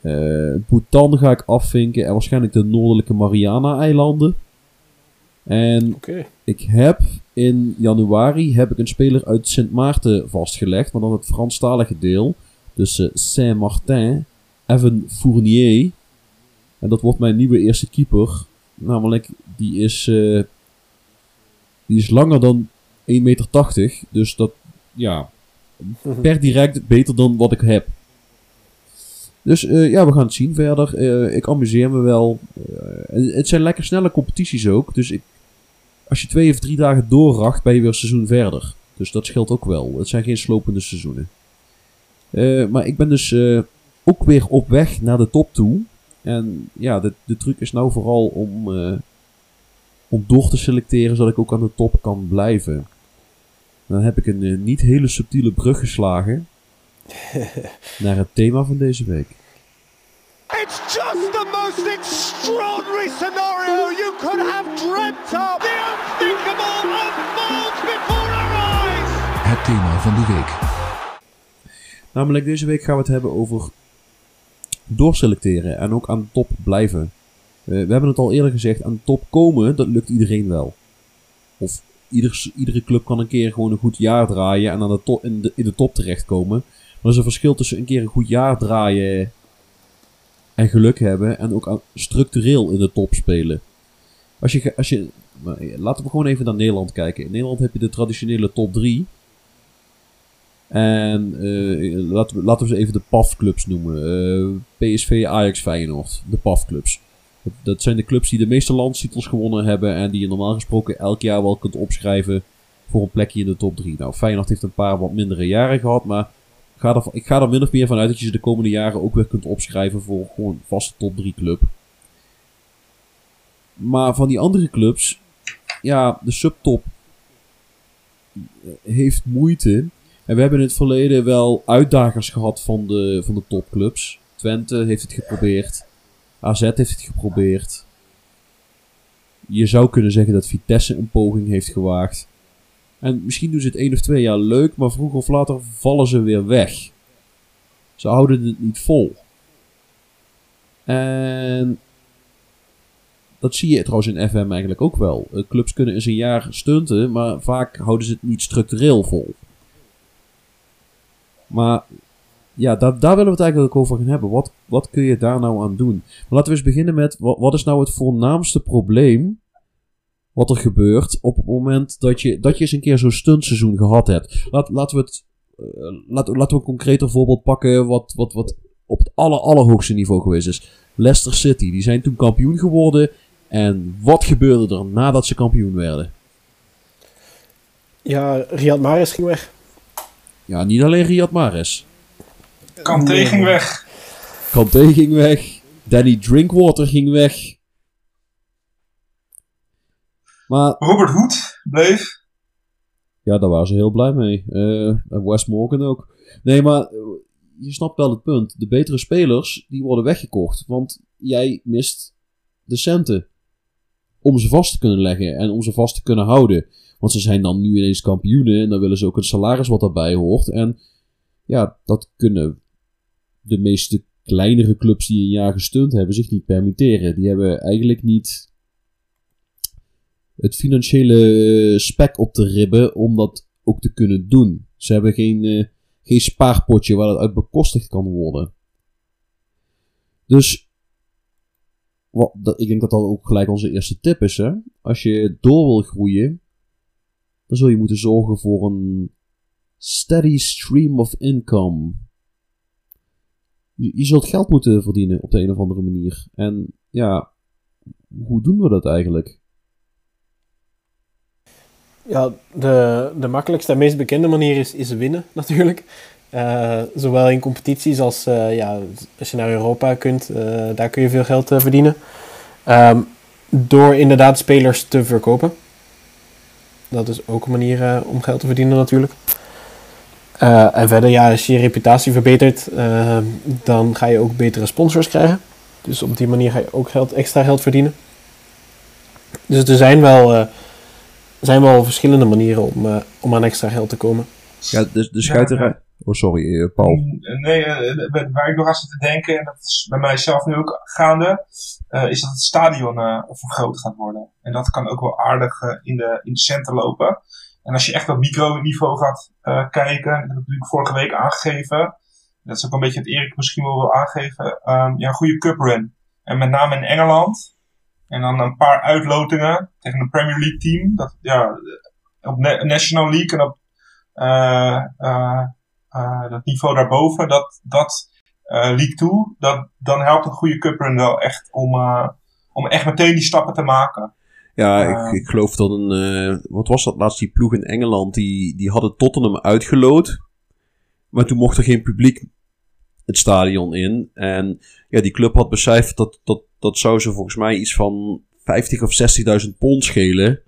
Eh Bhutan ga ik afvinken. En waarschijnlijk de noordelijke Mariana-eilanden. En ik heb in januari heb ik een speler uit Sint Maarten vastgelegd. Maar dan het Franstalige deel. Dus eh, Saint-Martin. Evan Fournier. En dat wordt mijn nieuwe eerste keeper. Namelijk, die is, die is langer dan 1,80 meter. Dus dat, ja, per direct beter dan wat ik heb. Dus eh, ja, we gaan het zien verder. Eh, ik amuseer me wel. Eh, het zijn lekker snelle competities ook. Dus ik, als je twee of drie dagen doorracht, ben je weer een seizoen verder. Dus dat scheelt ook wel. Het zijn geen slopende seizoenen. Maar ik ben dus ook weer op weg naar de top toe. En ja, de, de truc is nou vooral om, om door te selecteren zodat ik ook aan de top kan blijven. Dan heb ik een eh, niet hele subtiele brug geslagen naar het thema van deze week. It's just the most extraordinary scenario you could have dreamt of. The unthinkable unfolds before our eyes. Het thema van de week. Namelijk deze week gaan we het hebben over doorselecteren en ook aan de top blijven. Eh, we hebben het al eerder gezegd, aan de top komen, dat lukt iedereen wel. Of ieder, iedere club kan een keer gewoon een goed jaar draaien en aan de in, de, in de top terechtkomen. Maar er is een verschil tussen een keer een goed jaar draaien en geluk hebben en ook structureel in de top spelen. Als je, als je, laten we gewoon even naar Nederland kijken. In Nederland heb je de traditionele top 3. En eh, laten, we, laten we ze even de PAF-clubs noemen. Eh, PSV, Ajax, Feyenoord. De PAF-clubs. Dat, zijn de clubs die de meeste landstitels gewonnen hebben. En die je normaal gesproken elk jaar wel kunt opschrijven voor een plekje in de top 3. Nou, Feyenoord heeft een paar wat mindere jaren gehad. Maar ga er, ik ga er min of meer vanuit dat je ze de komende jaren ook weer kunt opschrijven voor gewoon een vaste top 3 club. Maar van die andere clubs, ja, de subtop heeft moeite. En we hebben in het verleden wel uitdagers gehad van de, van de topclubs. Twente heeft het geprobeerd. AZ heeft het geprobeerd. Je zou kunnen zeggen dat Vitesse een poging heeft gewaagd. En misschien doen ze het één of twee jaar leuk, maar vroeger of later vallen ze weer weg. Ze houden het niet vol. En dat zie je trouwens in FM eigenlijk ook wel. Eh, clubs kunnen eens een jaar stunten, maar vaak houden ze het niet structureel vol. Maar ja, daar, daar willen we het eigenlijk over gaan hebben. Wat, wat kun je daar nou aan doen? Maar laten we eens beginnen met, wat, wat is nou het voornaamste probleem wat er gebeurt op het moment dat je, dat je eens een keer zo'n stuntseizoen gehad hebt? Laat, laten we het, eh, laten, laten we een concreter voorbeeld pakken wat, wat, wat op het aller, allerhoogste niveau geweest is. Leicester City, die zijn toen kampioen geworden. En wat gebeurde er nadat ze kampioen werden? Ja, Riyad Mahrez ging weg. Ja, niet alleen Riyad Mahrez. Kanté ging weg. Kanté ging weg. Danny Drinkwater ging weg. Maar Robert Hood bleef. ja, daar waren ze heel blij mee. Eh, en Wes Morgan ook. Nee, maar eh, je snapt wel het punt. De betere spelers, die worden weggekocht. Want jij mist de centen. Om ze vast te kunnen leggen en om ze vast te kunnen houden. Want ze zijn dan nu ineens kampioenen en dan willen ze ook een salaris wat daarbij hoort. En ja, dat kunnen de meeste kleinere clubs die een jaar gesteund hebben zich niet permitteren. Die hebben eigenlijk niet het financiële spek op te ribben om dat ook te kunnen doen. Ze hebben geen, eh, geen spaarpotje waar dat uit bekostigd kan worden. Dus wat, ik denk dat dat ook gelijk onze eerste tip is. Hè? Als je door wil groeien, dan zul je moeten zorgen voor een steady stream of income. Je, zult geld moeten verdienen op de een of andere manier. En ja, hoe doen we dat eigenlijk? Ja, de, de makkelijkste en meest bekende manier is, is winnen, natuurlijk. Eh, zowel in competities als eh, ja, als je naar Europa kunt, eh, daar kun je veel geld verdienen. Ehm, door inderdaad spelers te verkopen. Dat is ook een manier om geld te verdienen natuurlijk. Eh, en verder, ja, als je je reputatie verbetert, eh, dan ga je ook betere sponsors krijgen. Dus op die manier ga je ook geld, extra geld verdienen. Dus er zijn wel, eh, zijn wel verschillende manieren om, eh, om aan extra geld te komen. Ja, de, de schuiterij... Oh, sorry, Paul. Nee, eh, waar ik nog aan zit te denken, en dat is bij mijzelf nu ook gaande, eh, is dat het stadion eh, vergroot gaat worden. En dat kan ook wel aardig in, de, in de centen lopen. En als je echt op microniveau gaat eh, kijken, dat heb ik natuurlijk vorige week aangegeven, dat is ook een beetje wat Erik misschien wel wil aangeven, ehm, ja, een goede cup run. En met name in Engeland. En dan een paar uitlotingen tegen een Premier League team. Dat, ja, op na- National League en op eh, eh, dat niveau daarboven, dat, dat League 2, dat, dan helpt een goede cup run wel echt om, om echt meteen die stappen te maken. Ja, Ja. ik, ik geloof dat een... eh, wat was dat laatst? Die ploeg in Engeland, die, die hadden Tottenham uitgeloot. Maar toen mocht er geen publiek het stadion in. En ja, die club had becijferd dat, dat, dat zou ze volgens mij iets van 50 of 60.000 pond schelen.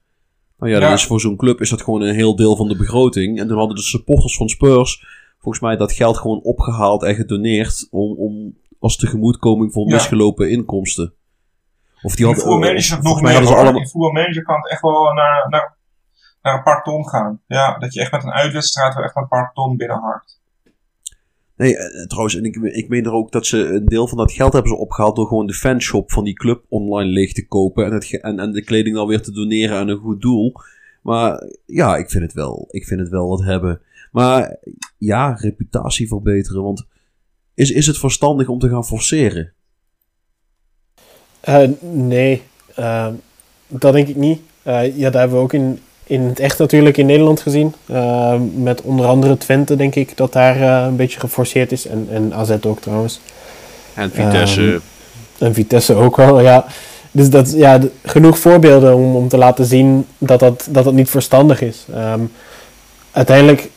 Nou ja, is voor zo'n club is dat gewoon een heel deel van de begroting. En toen hadden de supporters van Spurs volgens mij dat geld gewoon opgehaald en gedoneerd om, om als tegemoetkoming voor Ja. misgelopen inkomsten. Of die is het of nog meer hoor. allemaal. Kan het echt wel naar, naar, naar een paar ton gaan. Ja, dat je echt met een uitwedstrijd wel echt een paar ton binnenharkt. Nee, eh, trouwens, en ik, ik meen er ook dat ze een deel van dat geld hebben ze opgehaald door gewoon de fanshop van die club online leeg te kopen en, het, en, en de kleding dan weer te doneren aan een goed doel. Maar ja, ik vind het wel, ik vind het wel wat hebben. Maar ja, reputatie verbeteren, want is, is het verstandig om te gaan forceren? Eh, nee, eh, dat denk ik niet. Eh, ja, daar hebben we ook in, in het echt natuurlijk in Nederland gezien. Met onder andere Twente, denk ik, dat daar een beetje geforceerd is. En, en AZ ook trouwens. En Vitesse. En Vitesse ook wel, ja. Dus dat, ja, genoeg voorbeelden om, om te laten zien dat dat, dat dat niet verstandig is. Ehm, uiteindelijk,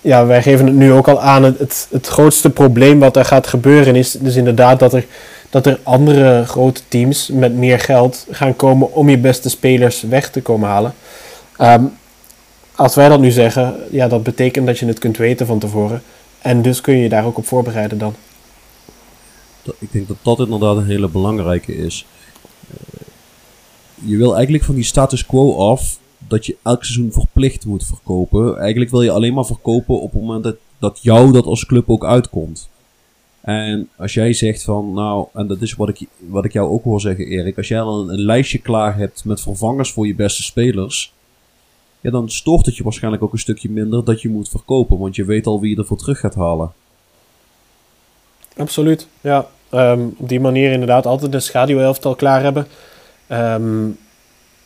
ja, wij geven het nu ook al aan. Het, het, het grootste probleem wat er gaat gebeuren is dus inderdaad dat er, dat er andere grote teams met meer geld gaan komen om je beste spelers weg te komen halen. Ehm, als wij dat nu zeggen, ja, dat betekent dat je het kunt weten van tevoren. En dus kun je je daar ook op voorbereiden dan. Ik denk dat dat inderdaad een hele belangrijke is. Eh, je wil eigenlijk van die status quo af dat je elk seizoen verplicht moet verkopen. Eigenlijk wil je alleen maar verkopen op het moment dat, dat jou dat als club ook uitkomt. En als jij zegt van, nou, en dat is wat ik, wat ik jou ook hoor zeggen, Erik. Als jij dan een, lijstje klaar hebt met vervangers voor je beste spelers. Ja, dan stoort het je waarschijnlijk ook een stukje minder dat je moet verkopen. Want je weet al wie je ervoor terug gaat halen. Absoluut, ja. Ehm, op die manier inderdaad altijd een schaduwelftal klaar hebben. Ehm,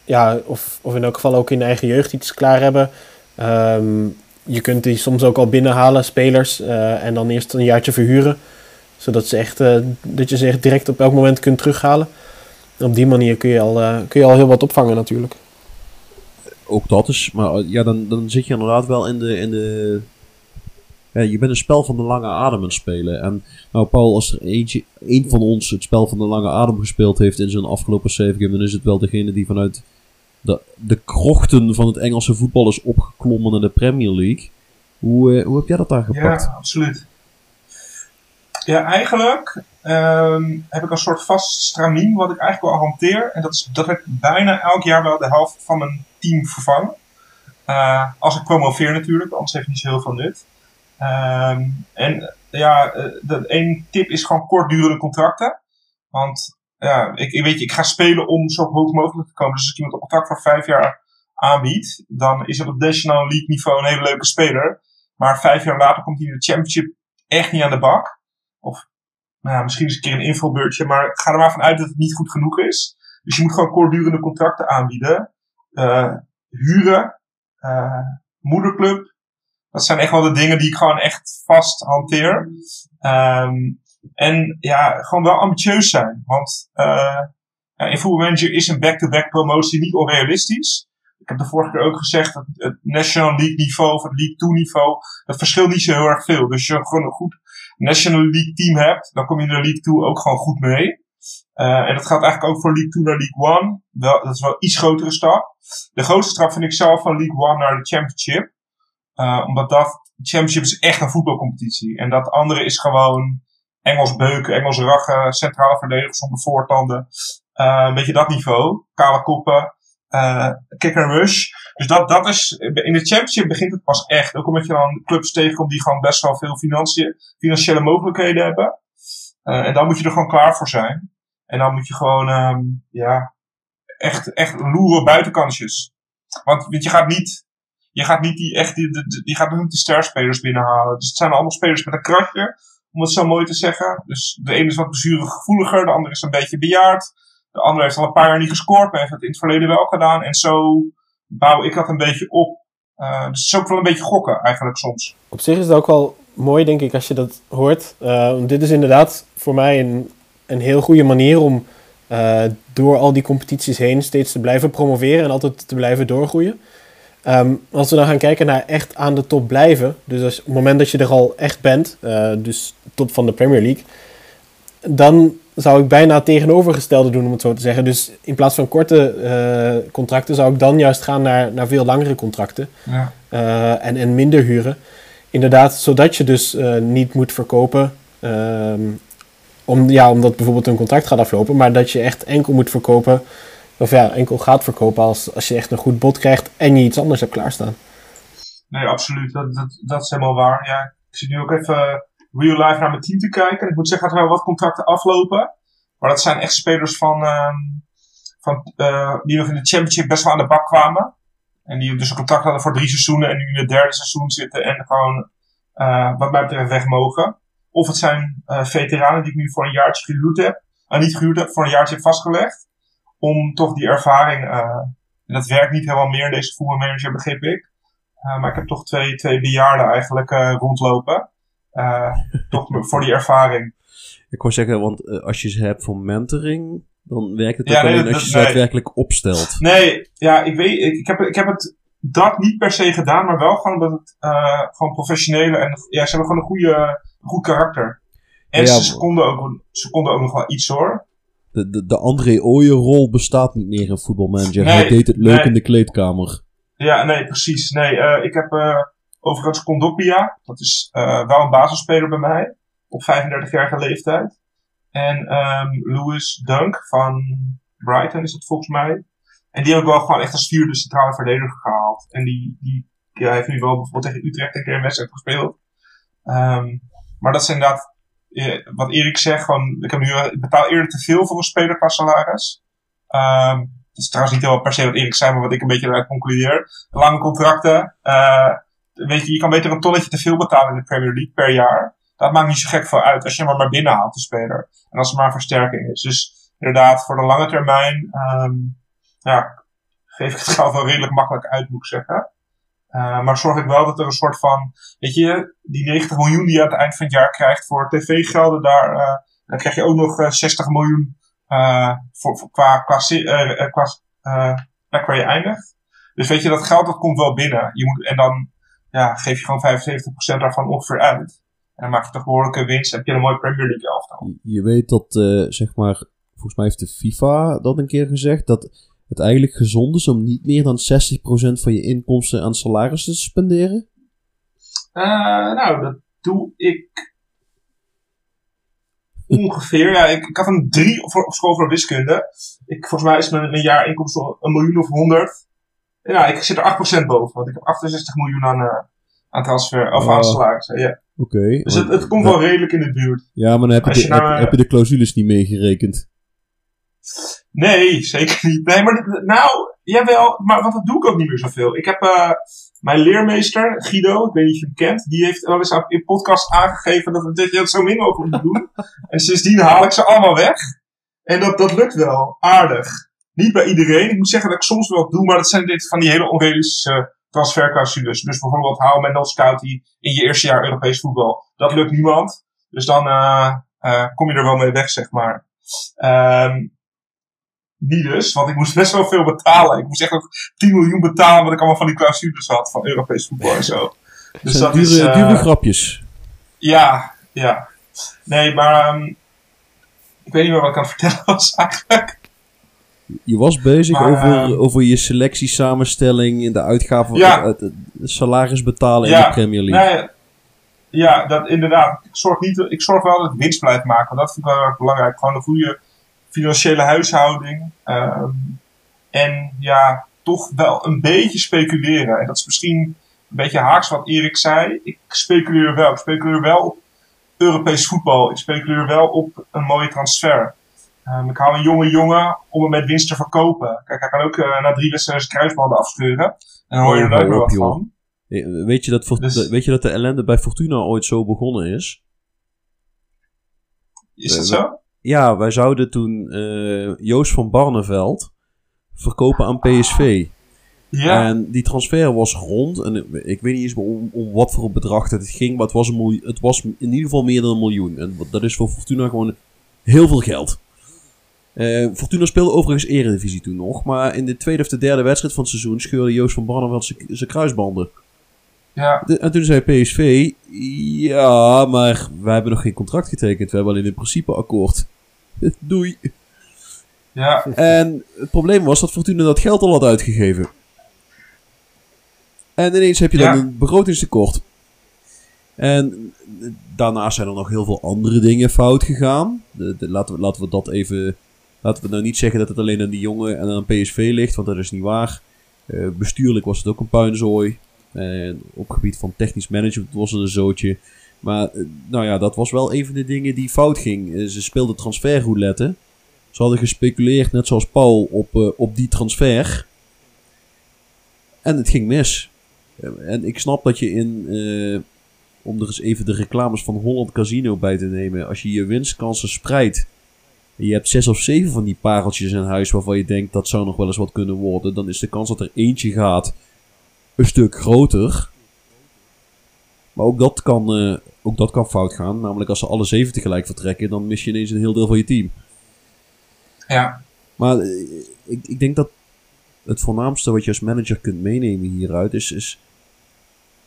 ja, of, of in elk geval ook in eigen jeugd iets klaar hebben. Ehm, je kunt die soms ook al binnenhalen, spelers, eh, en dan eerst een jaartje verhuren. Zodat ze echt, eh, dat je ze echt direct op elk moment kunt terughalen. En op die manier kun je al, eh, kun je al heel wat opvangen natuurlijk. ook dat is. Maar eh, ja, dan, dan zit je inderdaad wel in de. In de ja, je bent een spel van de lange adem aan het spelen. En nou, Paul, als er eentje, één van ons het spel van de lange adem gespeeld heeft in zijn afgelopen save game, dan is het wel degene die vanuit de, de krochten van het Engelse voetbal is opgeklommen naar de Premier League. Hoe, hoe heb jij dat daar gepakt? Ja, absoluut. Ja, eigenlijk ehm, heb ik een soort vast stramien wat ik eigenlijk wel hanteer. En dat is dat ik bijna elk jaar wel de helft van mijn team vervang. Eh, als ik promoveer natuurlijk, anders heeft het niet zo heel veel nut. Ehm, en ja, eh, één tip is gewoon kortdurende contracten. Want ja, ik, ik weet je, ik ga spelen om zo hoog mogelijk te komen. Dus als ik iemand een contract voor vijf jaar aanbiedt, dan is het op National League niveau een hele leuke speler. Maar vijf jaar later komt hij in de championship echt niet aan de bak. Of nou misschien eens een keer een invulbeurtje, maar ga er maar vanuit dat het niet goed genoeg is. Dus je moet gewoon kortdurende contracten aanbieden. Eh, huren, eh, moederclub. Dat zijn echt wel de dingen die ik gewoon echt vast hanteer. Ehm, en ja, gewoon wel ambitieus zijn. Want eh, ja, in Football Manager is een back-to-back promotie niet onrealistisch. Ik heb de vorige keer ook gezegd dat het National League niveau of het League 2 niveau, dat verschilt niet zo heel erg veel. Dus je gewoon een goed National League team hebt, dan kom je de League 2 ook gewoon goed mee. Uh, en dat geldt eigenlijk ook voor League 2 naar League 1. Wel, dat is wel een iets grotere stap. De grootste stap vind ik zelf van League 1 naar de Championship. Uh, omdat dat, Championship is echt een voetbalcompetitie. En dat andere is gewoon Engels beuken, Engels rachen, centrale verdedigers zonder voortanden. Uh, een beetje dat niveau. Kale koppen, kick and rush. Dus dat, dat is, in de Championship begint het pas echt. Ook omdat je dan clubs tegenkomt die gewoon best wel veel financiële mogelijkheden hebben. Uh, en dan moet je er gewoon klaar voor zijn. En dan moet je gewoon, um, ja, echt, echt loeren buitenkansjes. Want, want je gaat niet, je gaat niet die, echt, die, die, die gaat niet de sterspelers binnenhalen. Dus het zijn allemaal spelers met een kratje, om het zo mooi te zeggen. Dus de ene is wat gevoeliger, de andere is een beetje bejaard. De andere heeft al een paar jaar niet gescoord, maar heeft het in het verleden wel gedaan. En zo bouw ik dat een beetje op. Uh, dus het is ook wel een beetje gokken eigenlijk soms. Op zich is het ook wel mooi, denk ik, als je dat hoort. Uh, dit is inderdaad voor mij een, een heel goede manier om uh, door al die competities heen steeds te blijven promoveren en altijd te blijven doorgroeien. Ehm, als we dan gaan kijken naar echt aan de top blijven, dus als, op het moment dat je er al echt bent, eh, dus top van de Premier League, dan zou ik bijna het tegenovergestelde doen, om het zo te zeggen. Dus in plaats van korte eh, contracten zou ik dan juist gaan naar, naar veel langere contracten Ja. eh, en, en minder huren. Inderdaad, zodat je dus eh, niet moet verkopen, ehm, om, ja, omdat bijvoorbeeld een contract gaat aflopen, maar dat je echt enkel moet verkopen, of ja, enkel gaat verkopen als, als je echt een goed bod krijgt en je iets anders hebt klaarstaan. Nee, absoluut. Dat, dat, dat is helemaal waar. Ja, ik zit nu ook even real life naar mijn team te kijken. Ik moet zeggen dat er wel wat contracten aflopen. Maar dat zijn echt spelers van, ehm, van, eh, die nog in de championship best wel aan de bak kwamen. En die dus een contract hadden voor drie seizoenen en nu in het derde seizoen zitten en gewoon, eh, wat mij betreft, weg mogen. Of het zijn eh, veteranen die ik nu voor een jaartje gehuurd heb. Uh, niet gehuurd heb, voor een jaartje heb vastgelegd. Om toch die ervaring, en dat werkt niet helemaal meer in deze voetbalmanager, begreep ik. Uh, maar ik heb toch twee, twee bejaarden eigenlijk rondlopen. Uh, toch voor die ervaring. Ik wou zeggen, want uh, als je ze hebt voor mentoring, dan werkt het ja, ook nee, alleen als je ze nee. daadwerkelijk opstelt. Nee, ja, ik weet, ik, ik, heb, ik heb het dat niet per se gedaan, maar wel gewoon omdat het uh, gewoon professionele en ja, ze hebben gewoon een goede, goed karakter. En ja, ze, konden ook, ze konden ook nog wel iets hoor. De, de, de André Ooyen-rol bestaat niet meer in voetbalmanager. Nee, Hij deed het leuk in de kleedkamer. Ja, nee, precies. Nee, uh, ik heb uh, overigens Condopia. Dat is uh, wel een basisspeler bij mij. Op 35-jarige leeftijd. En um, Louis Dunk van Brighton is het volgens mij. En die heb ik wel gewoon echt als vierde centrale verdediger gehaald. En die, die ja, heeft nu wel bijvoorbeeld tegen Utrecht een keer een wedstrijd gespeeld. Um, maar dat is inderdaad, wat Erik zegt, gewoon, ik, heb nu, ik betaal eerder te veel voor een speler qua salaris. Um, dat is trouwens niet heel per se wat Erik zei, maar wat ik een beetje eruit concludeer. Lange contracten. Weet je, je kan beter een tonnetje te veel betalen in de Premier League per jaar. Dat maakt niet zo gek veel uit als je hem maar binnenhaalt, de speler. En als er maar een versterking is. Dus inderdaad, voor de lange termijn, um, ja, geef ik het geld wel redelijk makkelijk uit, moet ik zeggen. Uh, maar zorg ik wel dat er een soort van, weet je, die 90 miljoen die je aan het eind van het jaar krijgt voor tv-gelden, daar, uh, dan krijg je ook nog uh, 60 miljoen uh, voor, voor, qua, qua, qua waar je eindigt. Dus weet je, dat geld dat komt wel binnen. Je moet, en dan ja, geef je gewoon 75% daarvan ongeveer uit. En dan maak je toch behoorlijke winst. Heb je een mooie Premier League elftal. Je weet dat, uh, zeg maar, volgens mij heeft de FIFA dat een keer gezegd, dat het eigenlijk gezond is om niet meer dan 60% van je inkomsten aan salarissen te spenderen? Uh, nou, dat doe ik Ongeveer, ja. Ik, ik had een 3 op, op school voor wiskunde. Ik, volgens mij is mijn, mijn jaarinkomsten een miljoen of 100. Ja, ik zit er 8% boven, want ik heb 68 miljoen aan, uh, aan transfer, of uh, aan salarissen. Ja. Oké. Okay, dus het, het komt wel redelijk in de buurt. Ja, maar dan heb je, de, je nou, heb, heb, je de clausules niet meegerekend. Nee, zeker niet. Nee, maar nou, jawel, maar want dat doe ik ook niet meer zoveel. Ik heb uh, mijn leermeester, Guido, ik weet niet of je hem kent, die heeft wel eens in podcast aangegeven dat, je het zo min mogelijk moet doen. en sindsdien haal ik ze allemaal weg. En dat, dat lukt wel, aardig. Niet bij iedereen. Ik moet zeggen dat ik soms wel doe, maar dat zijn dit van die hele onrealistische transferclausules. Dus bijvoorbeeld haal Mendel Scouty in je eerste jaar Europees voetbal. Dat lukt niemand. Dus dan uh, uh, kom je er wel mee weg, zeg maar. Um, niet dus, want ik moest best wel veel betalen. Ik moest echt ook 10 miljoen betalen, wat ik allemaal van die clausules had van Europees voetbal en zo. Dus dat dure, is, uh, dure grapjes. Ja, ja. Nee, maar um, ik weet niet meer wat ik aan het vertellen was eigenlijk. Je was bezig maar, over, uh, over je selectiesamenstelling in de uitgaven, ja. het, het, het salaris betalen ja, in de Premier League. Nee, ja, dat inderdaad. Ik zorg, niet, ik zorg wel dat ik winst blijf maken, want dat vind ik wel erg belangrijk. Gewoon een goede financiële huishouding. Um, en ja, toch wel een beetje speculeren. En dat is misschien een beetje haaks wat Erik zei. Ik speculeer wel. Ik speculeer wel op Europees voetbal. Ik speculeer wel op een mooie transfer. Um, ik hou een jonge jongen om hem met winst te verkopen. Kijk, hij kan ook uh, na drie wedstrijden zijn kruisbanden afscheuren. En dan hoor je er nooit meer wat van. Weet je, dat, dus, weet je dat de ellende bij Fortuna ooit zo begonnen is? Is dat zo? Ja, wij zouden toen uh, Joost van Barneveld verkopen aan PSV. Ja. En die transfer was rond. En ik weet niet eens om, om wat voor een bedrag het ging. Maar het was, een miljoen, het was in ieder geval meer dan een miljoen. En dat is voor Fortuna gewoon heel veel geld. Eh, Fortuna speelde overigens Eredivisie toen nog. Maar in de tweede of de derde wedstrijd van het seizoen scheurde Joost van Barneveld zijn- zijn kruisbanden. Ja, De- en toen zei PSV, ja, maar wij hebben nog geen contract getekend. We hebben alleen een principe akkoord. Doei. ja, En het probleem was dat Fortuna dat geld al had uitgegeven. En ineens heb je dan een begrotingstekort. En daarnaast zijn er nog heel veel andere dingen fout gegaan. De, de- laten, we, laten we dat even. Laten we nou niet zeggen dat het alleen aan die jongen en aan PSV ligt, want dat is niet waar. Eh, bestuurlijk was het ook een puinzooi. Op gebied van technisch management was het een zootje. Maar eh, nou ja, dat was wel een van de dingen die fout ging. Eh, ze speelden transferroulette. Ze hadden gespeculeerd, net zoals Paul, op, op die transfer. En het ging mis. En ik snap dat je in, om er eens even de reclames van Holland Casino bij te nemen, als je je winstkansen spreidt. Je hebt zes of zeven van die pareltjes in huis waarvan je denkt dat zou nog wel eens wat kunnen worden. Dan is de kans dat er eentje gaat een stuk groter. Maar ook dat kan, eh, ook dat kan fout gaan. Namelijk als ze alle zeven tegelijk vertrekken, dan mis je ineens een heel deel van je team. ja. Maar eh, ik, ik denk dat het voornaamste wat je als manager kunt meenemen hieruit is, is.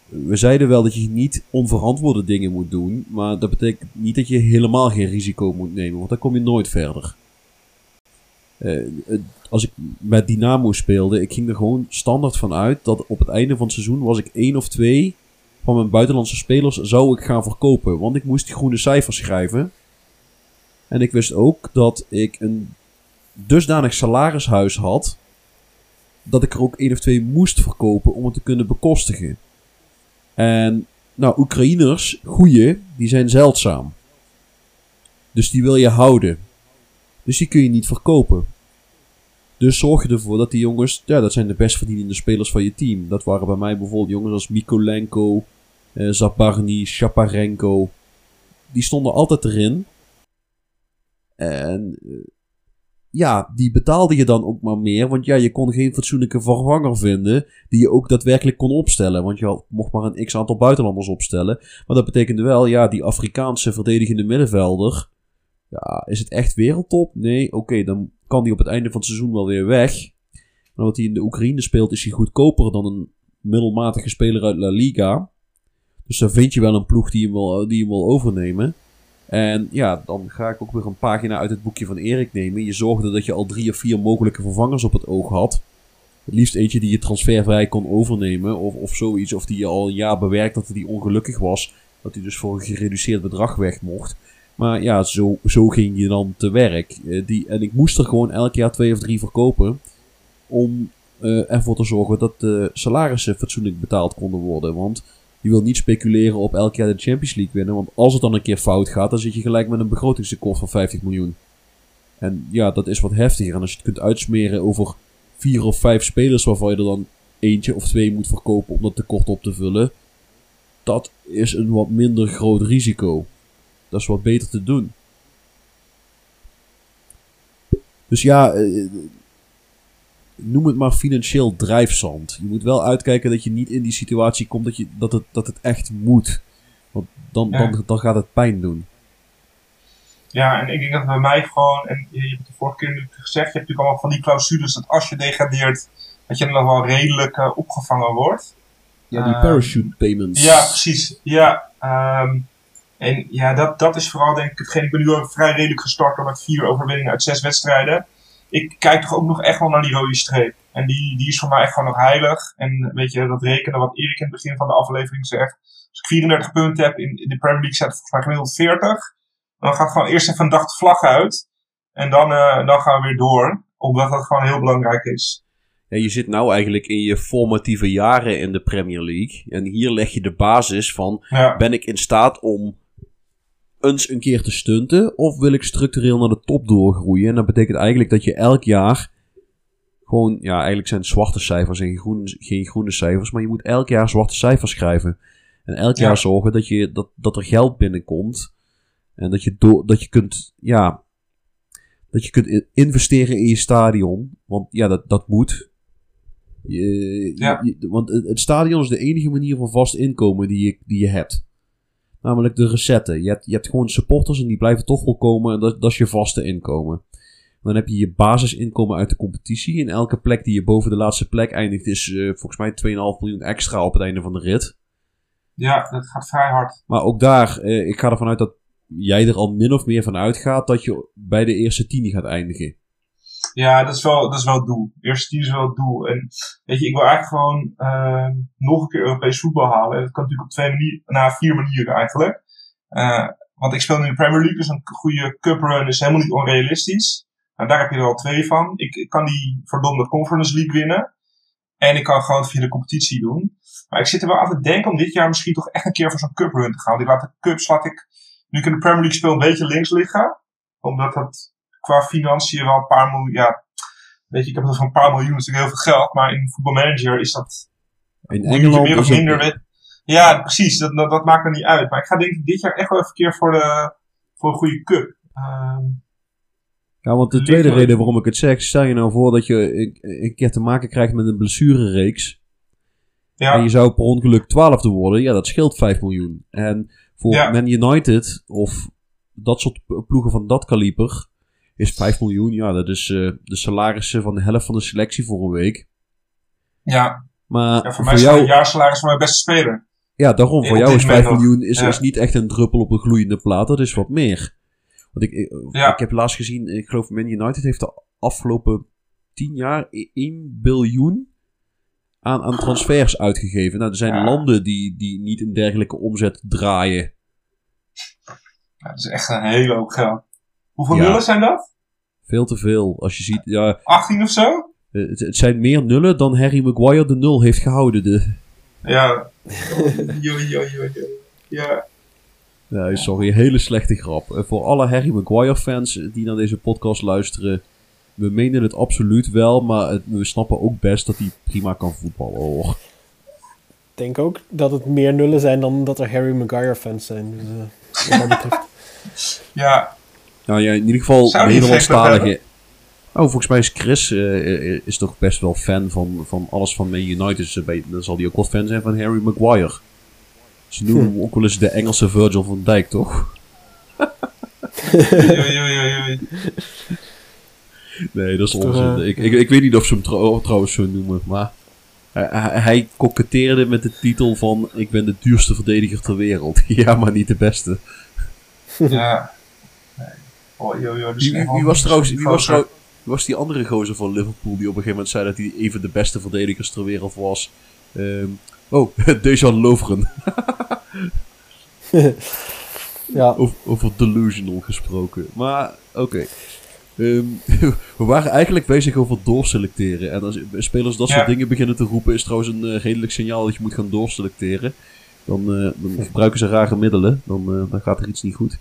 We zeiden wel dat je niet onverantwoorde dingen moet doen. Maar dat betekent niet dat je helemaal geen risico moet nemen. Want dan kom je nooit verder. Eh, als ik met Dynamo speelde, ik ging er gewoon standaard van uit dat op het einde van het seizoen was ik één of twee van mijn buitenlandse spelers zou ik gaan verkopen. Want ik moest groene cijfers schrijven. En ik wist ook dat ik een dusdanig salarishuis had. dat ik er ook één of twee moest verkopen om het te kunnen bekostigen. En, nou, Oekraïners, goeie, die zijn zeldzaam. Dus die wil je houden. Dus die kun je niet verkopen. Dus zorg je ervoor dat die jongens, ja, dat zijn de best verdienende spelers van je team. Dat waren bij mij bijvoorbeeld jongens als Mikolenko, eh, Zabarny, Shaparenko. Die stonden altijd erin. En eh, ja, die betaalde je dan ook maar meer. Want ja, je kon geen fatsoenlijke vervanger vinden. Die je ook daadwerkelijk kon opstellen. Want je mocht maar een x aantal buitenlanders opstellen. Maar dat betekende wel, ja, die Afrikaanse verdedigende middenvelder. Ja, is het echt wereldtop? Nee, oké, dan kan die op het einde van het seizoen wel weer weg. Maar omdat hij in de Oekraïne speelt, is hij goedkoper dan een middelmatige speler uit La Liga. Dus dan vind je wel een ploeg die hem wil, die hem wil overnemen. En ja, dan ga ik ook weer een pagina uit het boekje van Erik nemen. Je zorgde dat je al drie of vier mogelijke vervangers op het oog had. Het liefst eentje die je transfervrij kon overnemen of, of zoiets. Of die je al een jaar bewerkt dat hij ongelukkig was. Dat hij dus voor een gereduceerd bedrag weg mocht. Maar ja, zo, zo ging je dan te werk. Eh, die, en ik moest er gewoon elk jaar twee of drie verkopen. Om eh, ervoor te zorgen dat de salarissen fatsoenlijk betaald konden worden. Want je wil niet speculeren op elk jaar de Champions League winnen. Want als het dan een keer fout gaat, dan zit je gelijk met een begrotingstekort van 50 miljoen. En ja, dat is wat heftiger. En als je het kunt uitsmeren over vier of vijf spelers waarvan je er dan eentje of twee moet verkopen om dat tekort op te vullen. Dat is een wat minder groot risico. Dat is wat beter te doen. Dus ja, eh, noem het maar financieel drijfzand. Je moet wel uitkijken dat je niet in die situatie komt dat, je, dat, het, dat het echt moet. Want dan, Ja. dan, dan gaat het pijn doen. Ja, en ik denk dat bij mij gewoon, en je hebt het de vorige keer gezegd, je hebt natuurlijk allemaal van die clausules dat als je degradeert, dat je dan nog wel redelijk eh, opgevangen wordt. Ja, die Ehm, parachute payments. Ja, precies. Ja, ehm, en ja, dat, dat is vooral denk ik hetgeen. Ik ben nu al vrij redelijk gestart met vier overwinningen uit zes wedstrijden. Ik kijk toch ook nog echt wel naar die rode streep. En die, die is voor mij echt gewoon nog heilig. En weet je, dat rekenen wat Erik in het begin van de aflevering zegt. Als ik 34 punten heb in, in de Premier League, staat het volgens mij gemiddeld 40. Dan gaat gewoon eerst even een dag de vlag uit. En dan, eh, dan gaan we weer door. Omdat dat gewoon heel belangrijk is. Ja, je zit nou eigenlijk in je formatieve jaren in de Premier League. En hier leg je de basis van: Ja, ben ik in staat om eens een keer te stunten? Of wil ik structureel naar de top doorgroeien? En dat betekent eigenlijk dat je elk jaar gewoon, ja, eigenlijk zijn het zwarte cijfers en geen groene, geen groene cijfers. Maar je moet elk jaar zwarte cijfers schrijven. En elk Ja. jaar zorgen dat, je, dat, dat er geld binnenkomt. En dat je, door, dat je kunt, ja, dat je kunt investeren in je stadion. Want ja, dat, dat moet. Je, Ja. je- want het, het stadion is de enige manier van vast inkomen die je, die je hebt. Namelijk de recetten. Je hebt, je hebt gewoon supporters en die blijven toch wel komen. En dat, dat is je vaste inkomen. Dan heb je je basisinkomen uit de competitie. En elke plek die je boven de laatste plek eindigt is eh, volgens mij 2,5 miljoen extra op het einde van de rit. Ja, dat gaat vrij hard. Maar ook daar, eh, ik ga ervan uit dat jij er al min of meer van uitgaat dat je bij de eerste tien gaat eindigen. Ja, dat is wel, dat is wel het doel. Eerste tien is wel het doel. En weet je, ik wil eigenlijk gewoon eh, nog een keer Europees voetbal halen. En dat kan natuurlijk op twee manieren, nou vier manieren eigenlijk. Eh, want ik speel nu in de Premier League, dus een goede cup run is helemaal niet onrealistisch. Nou, daar heb je er al twee van. Ik, ik kan die verdomde Conference League winnen. En ik kan gewoon via de competitie doen. Maar ik zit er wel aan te denken om dit jaar misschien toch echt een keer voor zo'n cup run te gaan. Want ik laat de cups, laat ik, nu ik in de Premier League speel, een beetje links liggen. Omdat dat qua financiën wel een paar miljoen, ja, weet je, ik heb het van een paar miljoen, natuurlijk heel veel geld. Maar in voetbalmanager is dat In Engeland meer of het- minder Ja, precies. Dat, dat, dat maakt er niet uit. Maar ik ga denk ik dit jaar echt wel even een keer voor, de, voor een goede cup. Ehm, Ja, want de Ligt tweede reden waarom ik het zeg, stel je nou voor dat je een, een keer te maken krijgt met een blessurereeks. ja, En je zou per ongeluk twaalfde worden, ja, dat scheelt 5 miljoen. En voor Ja. Man United of dat soort ploegen van dat kaliber is 5 miljoen, ja, dat is eh, de salarissen van de helft van de selectie voor een week. ja. Maar ja, voor voor, mij is het jou, een jaarsalaris van mijn beste speler. ja, daarom, voor jou is 5 moment nog. miljoen is, Ja. is niet echt een druppel op een gloeiende plaat, dat is wat meer. Want ik, ik, heb laatst gezien, ik geloof Man United heeft de afgelopen 10 jaar 1 biljoen aan, aan transfers uitgegeven. Nou, er zijn landen die, die niet een dergelijke omzet draaien. Ja, dat is echt een hele hoop geld. Hoeveel Ja. nullen zijn dat? Veel te veel. Als je ziet, ja, 18 of zo? eh, het, het zijn meer nullen dan Harry Maguire de nul heeft gehouden. De, Ja. Jo, jo, jo, jo. Ja. nee, sorry, hele slechte grap. En voor alle Harry Maguire fans die naar deze podcast luisteren, we menen het absoluut wel, maar het- we snappen ook best dat hij prima kan voetballen hoor. Ik denk ook dat het meer nullen zijn dan dat er Harry Maguire fans zijn. Dus, eh, wat dat betreft. Ja. Nou ja, in ieder geval Nederlandstalige. Oh, volgens mij is Chris eh, eh, is toch best wel fan van, van alles van Man United. Dus bij- dan zal hij ook wel fan zijn van Harry Maguire. Ze noemen hem ook wel eens de Engelse Virgil van Dijk, toch? Nee, dat is onzin. eh, ik, ik, ik weet niet of ze hem trouw- trouwens zo noemen, maar... Hij, hij, hij koketteerde met de titel van... Ik ben de duurste verdediger ter wereld. ja, maar niet de beste. Ja. Oh. Dus Wie, was trouwens... Wie was, gozer. trouw- wie was die andere gozer van Liverpool die op een gegeven moment zei dat hij even de beste verdedigers ter wereld was? Ehm, oh, Dejan Lovren. Ja, Over, over delusional gesproken. Maar, oké. Ehm, we waren eigenlijk bezig over doorselecteren. En als spelers dat soort dingen beginnen te roepen, is trouwens een eh, redelijk signaal dat je moet gaan doorselecteren. Dan, eh, dan gebruiken ze rare middelen. Dan, eh, dan gaat er iets niet goed.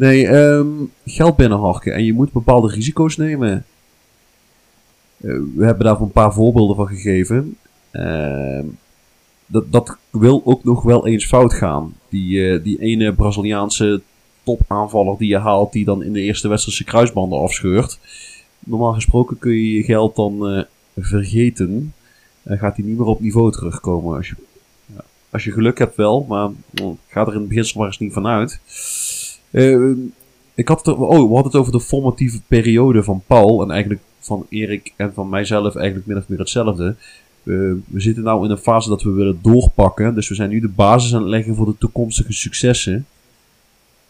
Nee, ehm, geld binnenharken. En je moet bepaalde risico's nemen. Eh, we hebben daar een paar voorbeelden van gegeven. Ehm, dat, dat wil ook nog wel eens fout gaan. Die, eh, die ene Braziliaanse topaanvaller die je haalt, die dan in de eerste zijn kruisbanden afscheurt. Normaal gesproken kun je je geld dan eh, vergeten. En gaat hij niet meer op niveau terugkomen. Als je, als je geluk hebt wel, maar mm, ga er in het beginsel maar eens niet van uit. Eh, ik had het, er- oh, we hadden het over de formatieve periode van Paul. En eigenlijk van Erik en van mijzelf eigenlijk min of meer hetzelfde. We zitten nou in een fase dat we willen doorpakken. Dus we zijn nu de basis aan het leggen voor de toekomstige successen.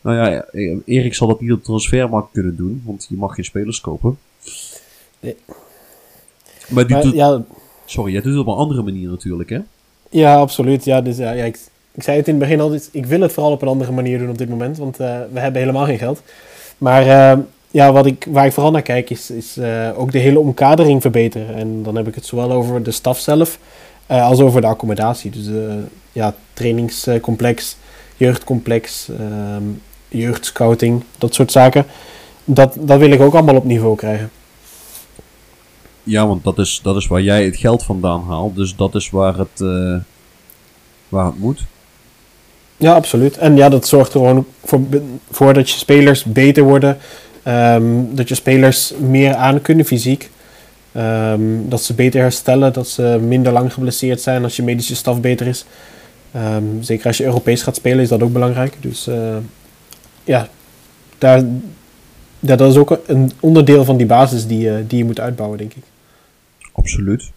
Nou ja, eh, Erik zal dat niet op de transfermarkt kunnen doen, want je mag geen spelers kopen. Nee. Maar maar, doet, ja, sorry, jij doet het op een andere manier natuurlijk, hè? ja, absoluut. Ja, dus, ja, ja, ik, ik zei het in het begin al, ik wil het vooral op een andere manier doen op dit moment, want eh, we hebben helemaal geen geld. Maar eh, ja, wat ik, waar ik vooral naar kijk is, is eh, ook de hele omkadering verbeteren. En dan heb ik het zowel over de staf zelf als over de accommodatie. Dus ja, trainingscomplex, jeugdcomplex, ehm, jeugdscouting, dat soort zaken. Dat, dat wil ik ook allemaal op niveau krijgen. Ja, want dat is, dat is waar jij het geld vandaan haalt. Dus dat is waar het, waar het moet. Ja, absoluut. En ja, dat zorgt er gewoon voor, dat je spelers beter worden. ehm, dat je spelers meer aan kunnen fysiek. Ehm, dat ze beter herstellen, dat ze minder lang geblesseerd zijn als je medische staf beter is. Ehm, zeker als je Europees gaat spelen is dat ook belangrijk. Dus eh, ja, daar, dat is ook een onderdeel van die basis die, eh, die je moet uitbouwen, denk ik. Absoluut.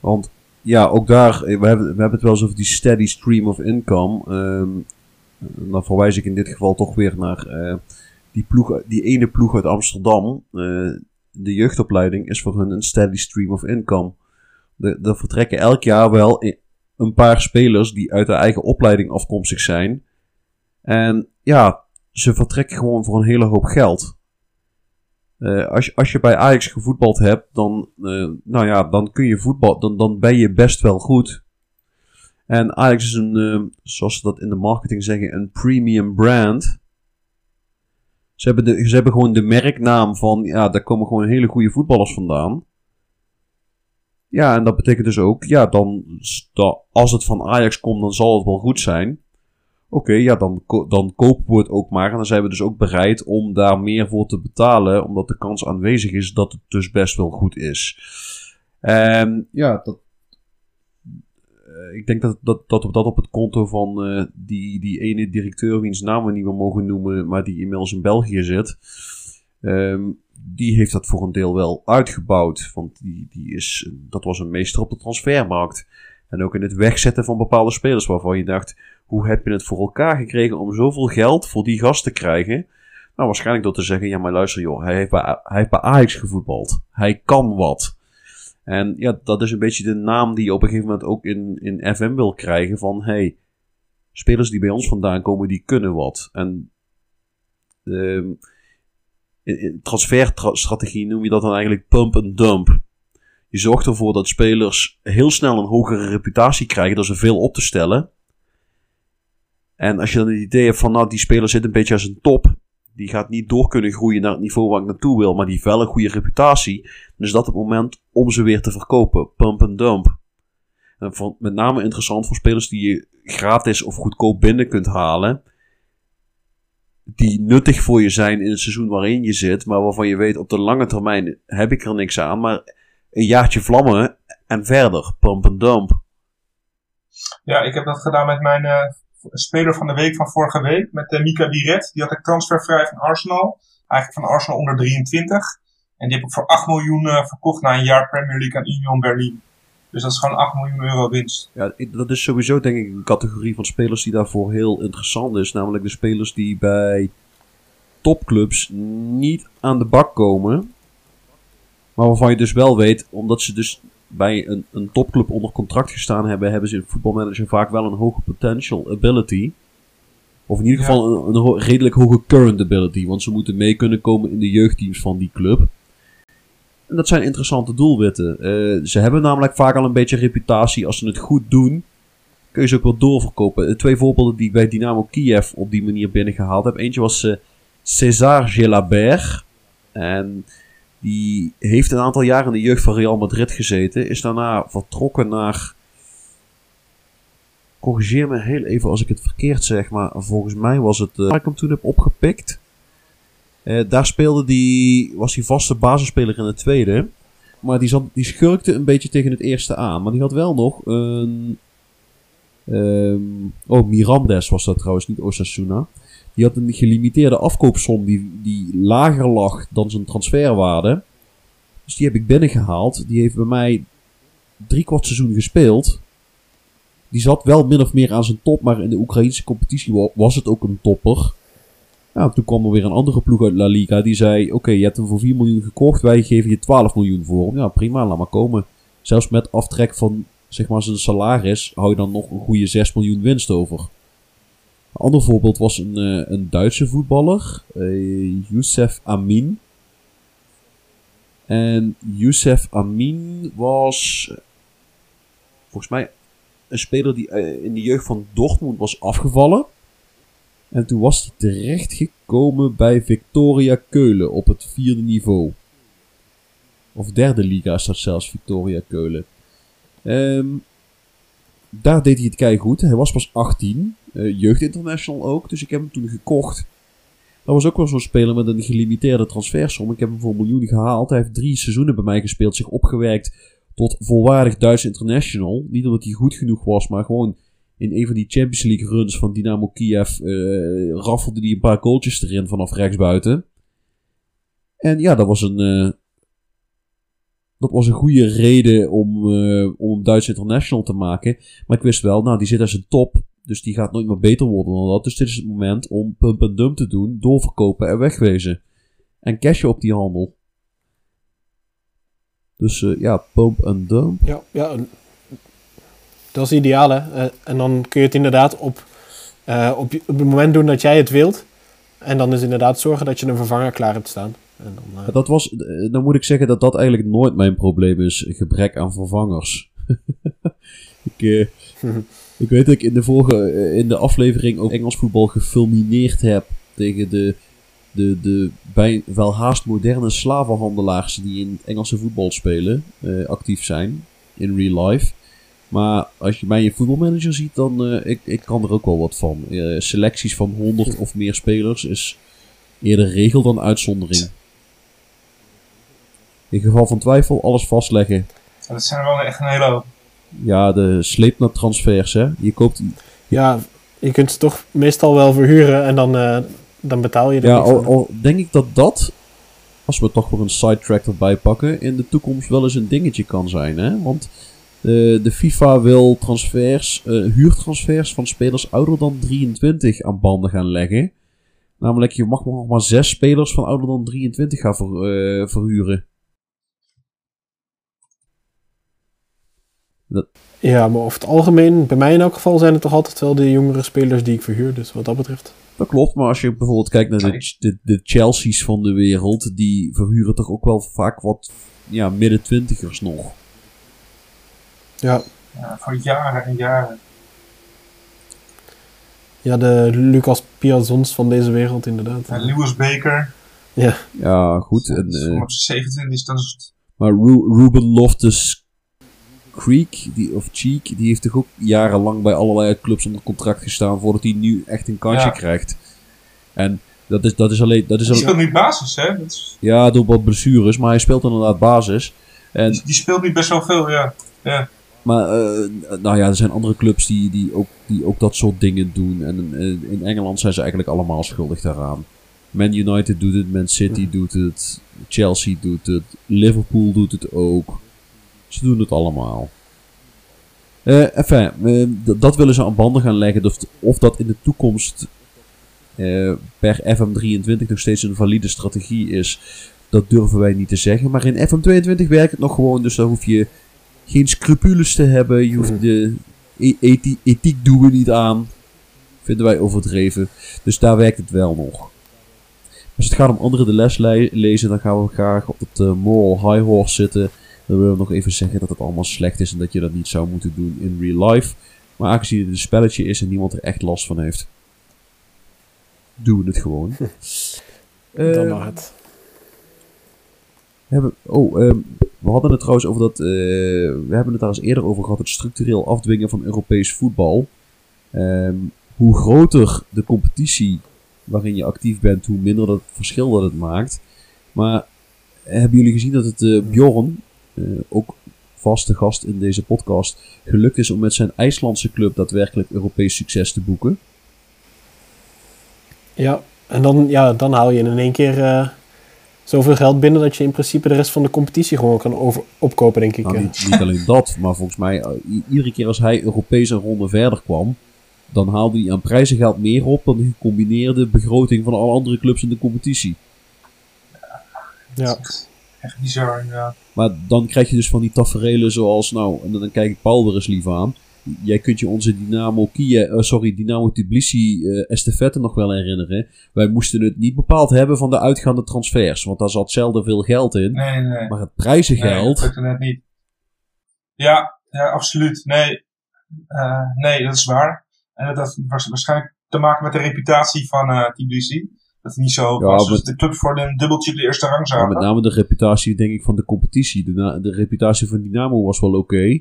Want ja, ook daar, eh, we hebben, we hebben het wel eens over die steady stream of income. Ehm, dan verwijs ik in dit geval toch weer naar eh, die, ploeg, die ene ploeg uit Amsterdam. Eh, de jeugdopleiding is voor hun een steady stream of income. Er er vertrekken elk jaar wel een paar spelers die uit de eigen opleiding afkomstig zijn. En ja, ze vertrekken gewoon voor een hele hoop geld. Eh, als, je, als je bij Ajax gevoetbald hebt, dan, eh, nou ja, dan kun je voetbal, dan, dan ben je best wel goed. En Ajax is een, eh, zoals ze dat in de marketing zeggen, een premium brand. Ze hebben, de, ze hebben gewoon de merknaam van, ja, daar komen gewoon hele goede voetballers vandaan. Ja, en dat betekent dus ook, ja, dan, als het van Ajax komt, dan zal het wel goed zijn. Oké, ja, dan, dan kopen we het ook maar. En dan zijn we dus ook bereid om daar meer voor te betalen. Omdat de kans aanwezig is dat het dus best wel goed is. En ja, dat, eh, ik denk dat, dat, dat we dat op het konto van eh, die, die ene directeur, wiens naam we niet meer mogen noemen, maar die inmiddels in België zit. ehm, die heeft dat voor een deel wel uitgebouwd. Want die, die is, dat was een meester op de transfermarkt. En ook in het wegzetten van bepaalde spelers waarvan je dacht, hoe heb je het voor elkaar gekregen om zoveel geld voor die gast te krijgen? Nou, waarschijnlijk door te zeggen, ja maar luister joh, hij heeft bij, hij heeft bij Ajax gevoetbald. Hij kan wat. En ja, dat is een beetje de naam die je op een gegeven moment ook in, in FM wil krijgen van, hey, spelers die bij ons vandaan komen, die kunnen wat. En in transferstrategie noem je dat dan eigenlijk pump and dump. Je zorgt ervoor dat spelers heel snel een hogere reputatie krijgen door ze veel op te stellen. En als je dan het idee hebt van, nou, die speler zit een beetje als een top. Die gaat niet door kunnen groeien naar het niveau waar ik naartoe wil, maar die heeft wel een goede reputatie. Is dat het moment om ze weer te verkopen. Pump and dump. En voor, met name interessant voor spelers die je gratis of goedkoop binnen kunt halen. Die nuttig voor je zijn in het seizoen waarin je zit, maar waarvan je weet op de lange termijn heb ik er niks aan. Maar een jaartje vlammen en verder. Pump and dump. Ja, ik heb dat gedaan met mijn eh, speler van de week van vorige week. Met eh, Mika Biret. Die had ik transfervrij van Arsenal. Eigenlijk van Arsenal onder 23. En die heb ik voor 8 miljoen eh, verkocht na een jaar Premier League aan Union Berlin. Dus dat is gewoon 8 miljoen euro winst. Ja, dat is sowieso denk ik een categorie van spelers die daarvoor heel interessant is. Namelijk de spelers die bij topclubs niet aan de bak komen. Maar waarvan je dus wel weet, omdat ze dus bij een, een topclub onder contract gestaan hebben, hebben ze in voetbalmanager vaak wel een hoge potential ability. Of in ieder Ja. geval een, een ho- redelijk hoge current ability. Want ze moeten mee kunnen komen in de jeugdteams van die club. En dat zijn interessante doelwitten. Eh, ze hebben namelijk vaak al een beetje reputatie. Als ze het goed doen, kun je ze ook wel doorverkopen. Eh, twee voorbeelden die ik bij Dynamo Kiev op die manier binnengehaald heb. Eentje was eh César Gelabert. En die heeft een aantal jaar in de jeugd van Real Madrid gezeten. Is daarna vertrokken naar... Corrigeer me heel even als ik het verkeerd zeg. Maar volgens mij was het... eh, waar ik hem toen heb opgepikt. Eh, daar speelde die, was hij vaste basisspeler in de tweede. Maar die, zat, die schurkte een beetje tegen het eerste aan. Maar die had wel nog een... ehm, oh, Mirandes was dat trouwens, niet Osasuna. Die had een gelimiteerde afkoopsom die, die lager lag dan zijn transferwaarde. Dus die heb ik binnengehaald. Die heeft bij mij drie kwart seizoen gespeeld. Die zat wel min of meer aan zijn top, maar in de Oekraïnse competitie wa- was het ook een topper. Nou, toen kwam er weer een andere ploeg uit La Liga die zei: Oké, je hebt hem voor 4 miljoen gekocht, wij geven je 12 miljoen voor hem. Ja, prima, laat maar komen. Zelfs met aftrek van zeg maar zijn salaris hou je dan nog een goede 6 miljoen winst over. Een ander voorbeeld was een, eh, een Duitse voetballer, eh Youssef Amin. En Youssef Amin was volgens mij een speler die eh, in de jeugd van Dortmund was afgevallen. En toen was hij terechtgekomen bij Victoria Keulen op het vierde niveau. Of derde liga is dat zelfs, Victoria Keulen. Ehm, daar deed hij het kei goed. Hij was pas 18. eh, jeugd international ook. Dus ik heb hem toen gekocht. Dat was ook wel zo'n speler met een gelimiteerde transfersom. Ik heb hem voor een miljoen gehaald. Hij heeft drie seizoenen bij mij gespeeld. Zich opgewerkt tot volwaardig Duits international. Niet omdat hij goed genoeg was, maar gewoon in een van die Champions League runs van Dynamo Kiev eh, raffelde hij een paar goaltjes erin vanaf rechtsbuiten. En ja, dat was een, eh, dat was een goede reden om, eh, om Duits international te maken. Maar ik wist wel, nou, die zit als een top. Dus die gaat nooit meer beter worden dan dat. Dus dit is het moment om pump en dump te doen, doorverkopen en wegwezen. En cashen op die handel. Dus eh, ja, pump en dump. Ja, ja dat is ideaal hè. Eh, en dan kun je het inderdaad op, op, op het moment doen dat jij het wilt. En dan is inderdaad zorgen dat je een vervanger klaar hebt staan. En dan, eh, Dat was, eh, dan moet ik zeggen dat dat eigenlijk nooit mijn probleem is. Gebrek aan vervangers. ik, eh, ik weet dat ik in de vorige, in de aflevering over Engels voetbal gefulmineerd heb tegen de, de, de bij, wel haast moderne slavenhandelaars die in het Engelse voetbal spelen, actief zijn in real life. Maar als je mij een voetbalmanager ziet, dan ik, ik kan er ook wel wat van. Selecties van 100 of meer spelers is eerder regel dan uitzondering. In geval van twijfel, alles vastleggen. En dat zijn er wel echt een hele hoop. Ja, de sleepnat transfers, hè. Je koopt... ja, je kunt ze toch meestal wel verhuren en dan, eh, dan betaal je er Ja, al, denk ik dat dat, als we toch weer een sidetrack erbij pakken, in de toekomst wel eens een dingetje kan zijn, hè. Want eh, de FIFA wil transfers, eh, huurtransfers van spelers ouder dan 23 aan banden gaan leggen. Namelijk, je mag nog maar zes spelers van ouder dan 23 gaan ver, eh, verhuren. Ja, maar over het algemeen, bij mij in elk geval, zijn het toch altijd wel de jongere spelers die ik verhuur. Dus wat dat betreft. Dat klopt, maar als je bijvoorbeeld kijkt naar de, de, de Chelsea's van de wereld, die verhuren toch ook wel vaak wat ja, midden twintigers nog. Ja, Ja, voor jaren en jaren. ja de Lucas Piazons van deze wereld inderdaad. En Lewis Baker, Ja, Ja, goed. En, dat is eh, gewoon op zijn 27 dan is het... maar Ru- Ruben Loftus Creek, die, of Cheek, die heeft toch ook jarenlang bij allerlei clubs onder contract gestaan voordat hij nu echt een kansje Ja. krijgt. En dat is, dat is alleen. Dat is Die alleen speelt niet basis, hè? Dat is- ja, door wat blessures, maar hij speelt inderdaad basis. En die, die speelt niet best wel veel, ja. ja. Maar eh, nou ja, er zijn andere clubs die, die, ook, die ook dat soort dingen doen. En eh, in Engeland zijn ze eigenlijk allemaal schuldig daaraan. Man United doet het, Man City doet het, Chelsea doet het, Liverpool doet het ook. Ze doen het allemaal. Eh enfin, eh, dat willen ze aan banden gaan leggen. Of, of dat in de toekomst eh, per FM23 nog steeds een valide strategie is, dat durven wij niet te zeggen. Maar in FM22 werkt het nog gewoon, dus daar hoef je geen scrupules te hebben. Je hoeft de e- ethi- ethiek doen we niet aan. Vinden wij overdreven. Dus daar werkt het wel nog. Als het gaat om anderen de les le- lezen, dan gaan we graag op het moral high horse zitten. Dan willen we nog even zeggen dat het allemaal slecht is en dat je dat niet zou moeten doen in real life. Maar aangezien het een spelletje is en niemand er echt last van heeft, doen we het gewoon. dan Eh, mag het. hebben, oh, ehm, we hadden het trouwens over dat. eh, we hebben het daar eens eerder over gehad: het structureel afdwingen van Europees voetbal. Ehm, hoe groter de competitie waarin je actief bent, hoe minder dat verschil dat het maakt. Maar hebben jullie gezien dat het eh, Bjorn, ook vaste gast in deze podcast, gelukt is om met zijn IJslandse club daadwerkelijk Europees succes te boeken? Ja, en dan, ja, dan haal je in één keer eh, zoveel geld binnen dat je in principe de rest van de competitie gewoon kan over, opkopen, denk ik. Nou, eh. niet, niet alleen dat, maar volgens mij, eh, iedere keer als hij Europees een ronde verder kwam, dan haalde hij aan prijzengeld meer op dan de gecombineerde begroting van alle andere clubs in de competitie. ja. Echt bizar. Maar dan krijg je dus van die taferelen zoals, nou, en dan kijk ik Paul er eens lief aan. Jij kunt je onze Dynamo Kiev, eh, sorry, Dynamo Tbilisi eh estafette nog wel herinneren. Wij moesten het niet bepaald hebben van de uitgaande transfers, want daar zat zelden veel geld in. Nee, nee. Maar het Nee, prijzengeld, dat lukte net niet. Ja, ja absoluut. Nee, eh, nee, dat is waar. En dat had waars- waarschijnlijk te maken met de reputatie van Tbilisi. Dat het niet zo Ja, was. Dus de clubs voor een dubbeltje de eerste rang zaten. met name de reputatie, denk ik, van de competitie. De, de reputatie van Dynamo was wel oké.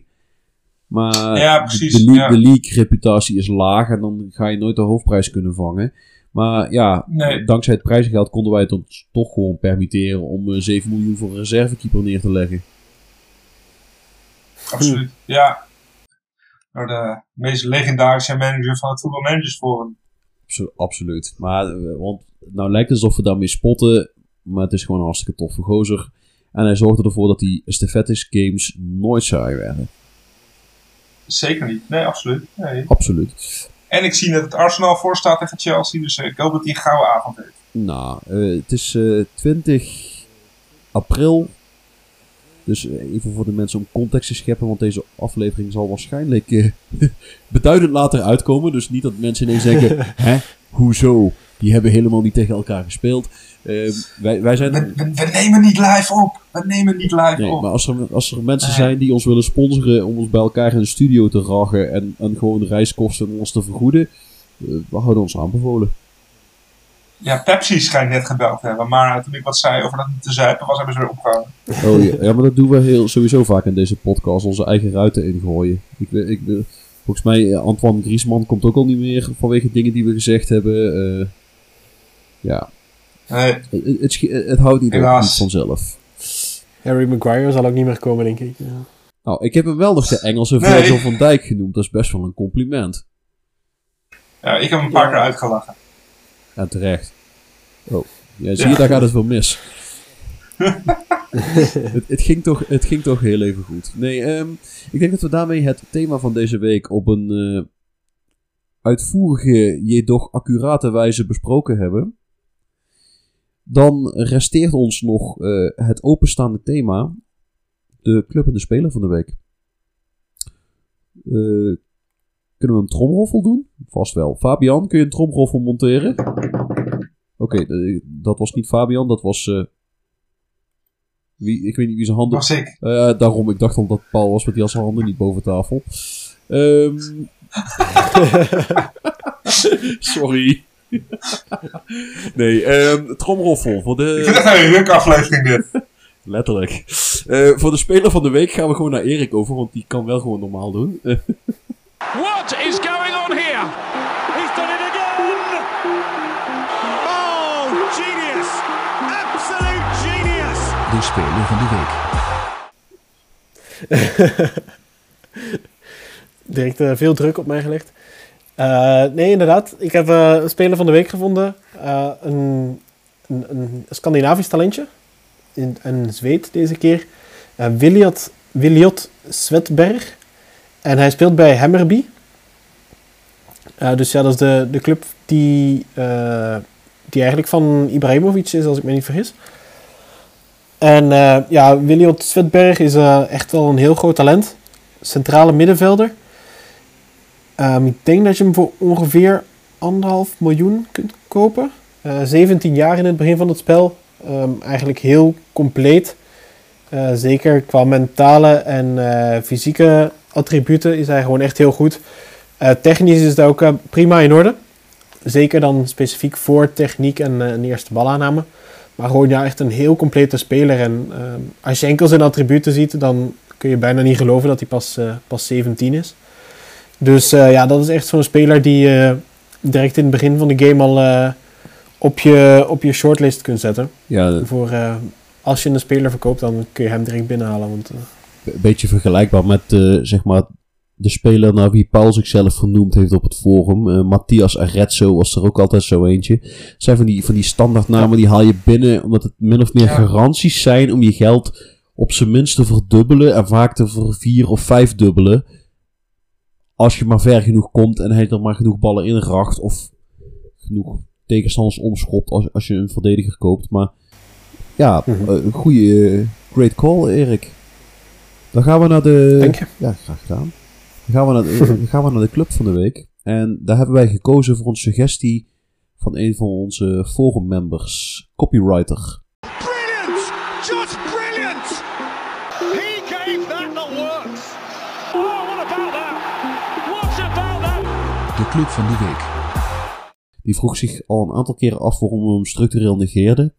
Maar Ja, de- precies, de, league, de league-reputatie is laag en dan ga je nooit de hoofdprijs kunnen vangen. Maar ja, Nee. dankzij het prijzengeld konden wij het ons toch gewoon permitteren om eh, 7 miljoen voor een reservekeeper neer te leggen. Absoluut. Ja. Door de meest legendarische manager van het voetbalmanagersforum. Abso- absoluut. Maar, eh, want nou lijkt het alsof we daarmee spotten. maar het is gewoon een hartstikke toffe gozer. En hij zorgde ervoor dat die Stefetis games nooit saai werden. Zeker niet. Nee, absoluut. Nee. Absoluut. En ik zie dat het Arsenal voor staat tegen Chelsea, dus eh, ik hoop dat hij een gouden avond heeft. Nou, eh, het is eh 20 april. Dus eh, even voor de mensen om context te scheppen, want deze aflevering zal waarschijnlijk eh, beduidend later uitkomen. Dus niet dat mensen ineens denken, hè, hoezo? Die hebben helemaal niet tegen elkaar gespeeld. Eh, wij, wij zijn... We, we, we nemen niet live op. We nemen niet live Nee, op. maar als er, als er mensen Nee. zijn die ons willen sponsoren om ons bij elkaar in de studio te ragen en, en gewoon de reiskosten ons te vergoeden, eh, we houden ons aanbevolen. Ja, Pepsi schijnt net gebeld te hebben, maar eh, toen ik wat zei over dat niet te zuipen was, hebben ze weer opgehouden. Oh ja, ja, maar dat doen we heel, sowieso vaak in deze podcast, onze eigen ruiten ingooien. Ik, ik, weet- volgens mij, eh, Antoine Griezmann komt ook al niet meer vanwege dingen die we gezegd hebben. eh, ja, Nee, het, houdt niet, op, niet vanzelf. Harry Maguire zal ook niet meer komen, denk ik. Ja. Nou, ik heb hem wel nog de Engelse Nee. Virgil van Dijk genoemd. Dat is best wel een compliment. ja, ik heb hem een paar keer uitgelachen. En terecht. Oh, ja, zie je, daar gaat het wel mis. het, het, ging toch, het ging toch heel even goed. Nee, ehm, ik denk dat we daarmee het thema van deze week op een eh, uitvoerige, jedoch accurate wijze besproken hebben. Dan resteert ons nog eh, het openstaande thema. De club en de speler van de week. Eh, kunnen we een tromroffel doen? Vast wel. Fabian, kun je een tromroffel monteren? Oké, eh, dat was niet Fabian, dat was. eh, wie, ik weet niet wie zijn handen. Was ik. Eh, daarom, ik dacht al dat Paul was, want die had zijn handen niet boven tafel. Ehm Sorry. nee, ehm tromroffel voor Ik vind de. het echt een ruk aflevering dit. Letterlijk. Eh, voor de speler van de week gaan we gewoon naar Erik over, want die kan wel gewoon normaal doen. What is going on here? He's done it again! Oh, genius! Absolute genius! De speler van de week. Direct eh, veel druk op mij gelegd. Eh, nee, inderdaad. Ik heb eh, een speler van de week gevonden. Eh, een, een, een Scandinavisch talentje. In, een Zweed deze keer. Uh, Williot, Williot Svetberg. En hij speelt bij Hammerby. Eh, dus ja, dat is de, de club die, eh, die eigenlijk van Ibrahimovic is, als ik me niet vergis. En eh, ja, Williot Svetberg is echt wel een heel groot talent. Centrale middenvelder. Ehm, ik denk dat je hem voor ongeveer anderhalf miljoen kunt kopen. Eh, 17 jaar in het begin van het spel. Ehm, eigenlijk heel compleet. Zeker qua mentale en fysieke attributen is hij gewoon echt heel goed. Eh, technisch is het ook eh, prima in orde. Zeker dan specifiek voor techniek en eh, een eerste balaanname. Maar gewoon ja, echt een heel complete speler. En als je enkel zijn attributen ziet, dan kun je bijna niet geloven dat hij pas, pas 17 is. Dus ja, dat is echt zo'n speler die je direct in het begin van de game al op, je, op je shortlist kunt zetten. ja, Voor, als je een speler verkoopt, dan kun je hem direct binnenhalen. Want, een beetje vergelijkbaar met eh, zeg maar de speler naar wie Paul zichzelf vernoemd heeft op het forum. Eh, Matthias Arezzo was er ook altijd zo eentje. Het zijn van die, van die standaardnamen die haal je binnen omdat het min of meer Ja. garanties zijn om je geld op zijn minst te verdubbelen en vaak te vervier of vijfdubbelen. Als je maar ver genoeg komt en hij er maar genoeg ballen in racht of genoeg tegenstanders omschopt als, als je een verdediger koopt. Maar ja, Mhm. eh, een goede, great call Erik. Dan gaan we naar de... Dank je. Ja, graag gedaan. Dan gaan we, naar de, dan gaan we naar de club van de week. En daar hebben wij gekozen voor een suggestie van een van onze forum members, copywriter. Brilliant! Just brilliant! He gave that the works! Oh, what about that? What about that? De club van de week. Die vroeg zich al een aantal keren af waarom we hem structureel negeerden.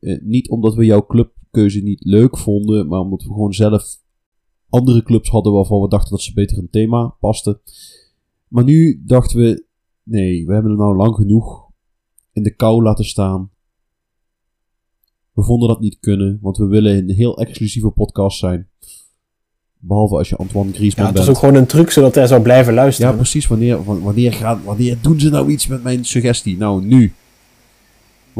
Eh, niet omdat we jouw clubkeuze niet leuk vonden, maar omdat we gewoon zelf andere clubs hadden waarvan we dachten dat ze beter het thema pasten. Maar nu dachten we, nee, we hebben hem nou lang genoeg in de kou laten staan. We vonden dat niet kunnen, want we willen een heel exclusieve podcast zijn. Behalve als je Antoine ja, Griezmann het bent. is ook gewoon een truc zodat hij zou blijven luisteren. Ja, precies. Wanneer, wa- wanneer, gaan, wanneer doen ze nou iets met mijn suggestie? Nou, nu.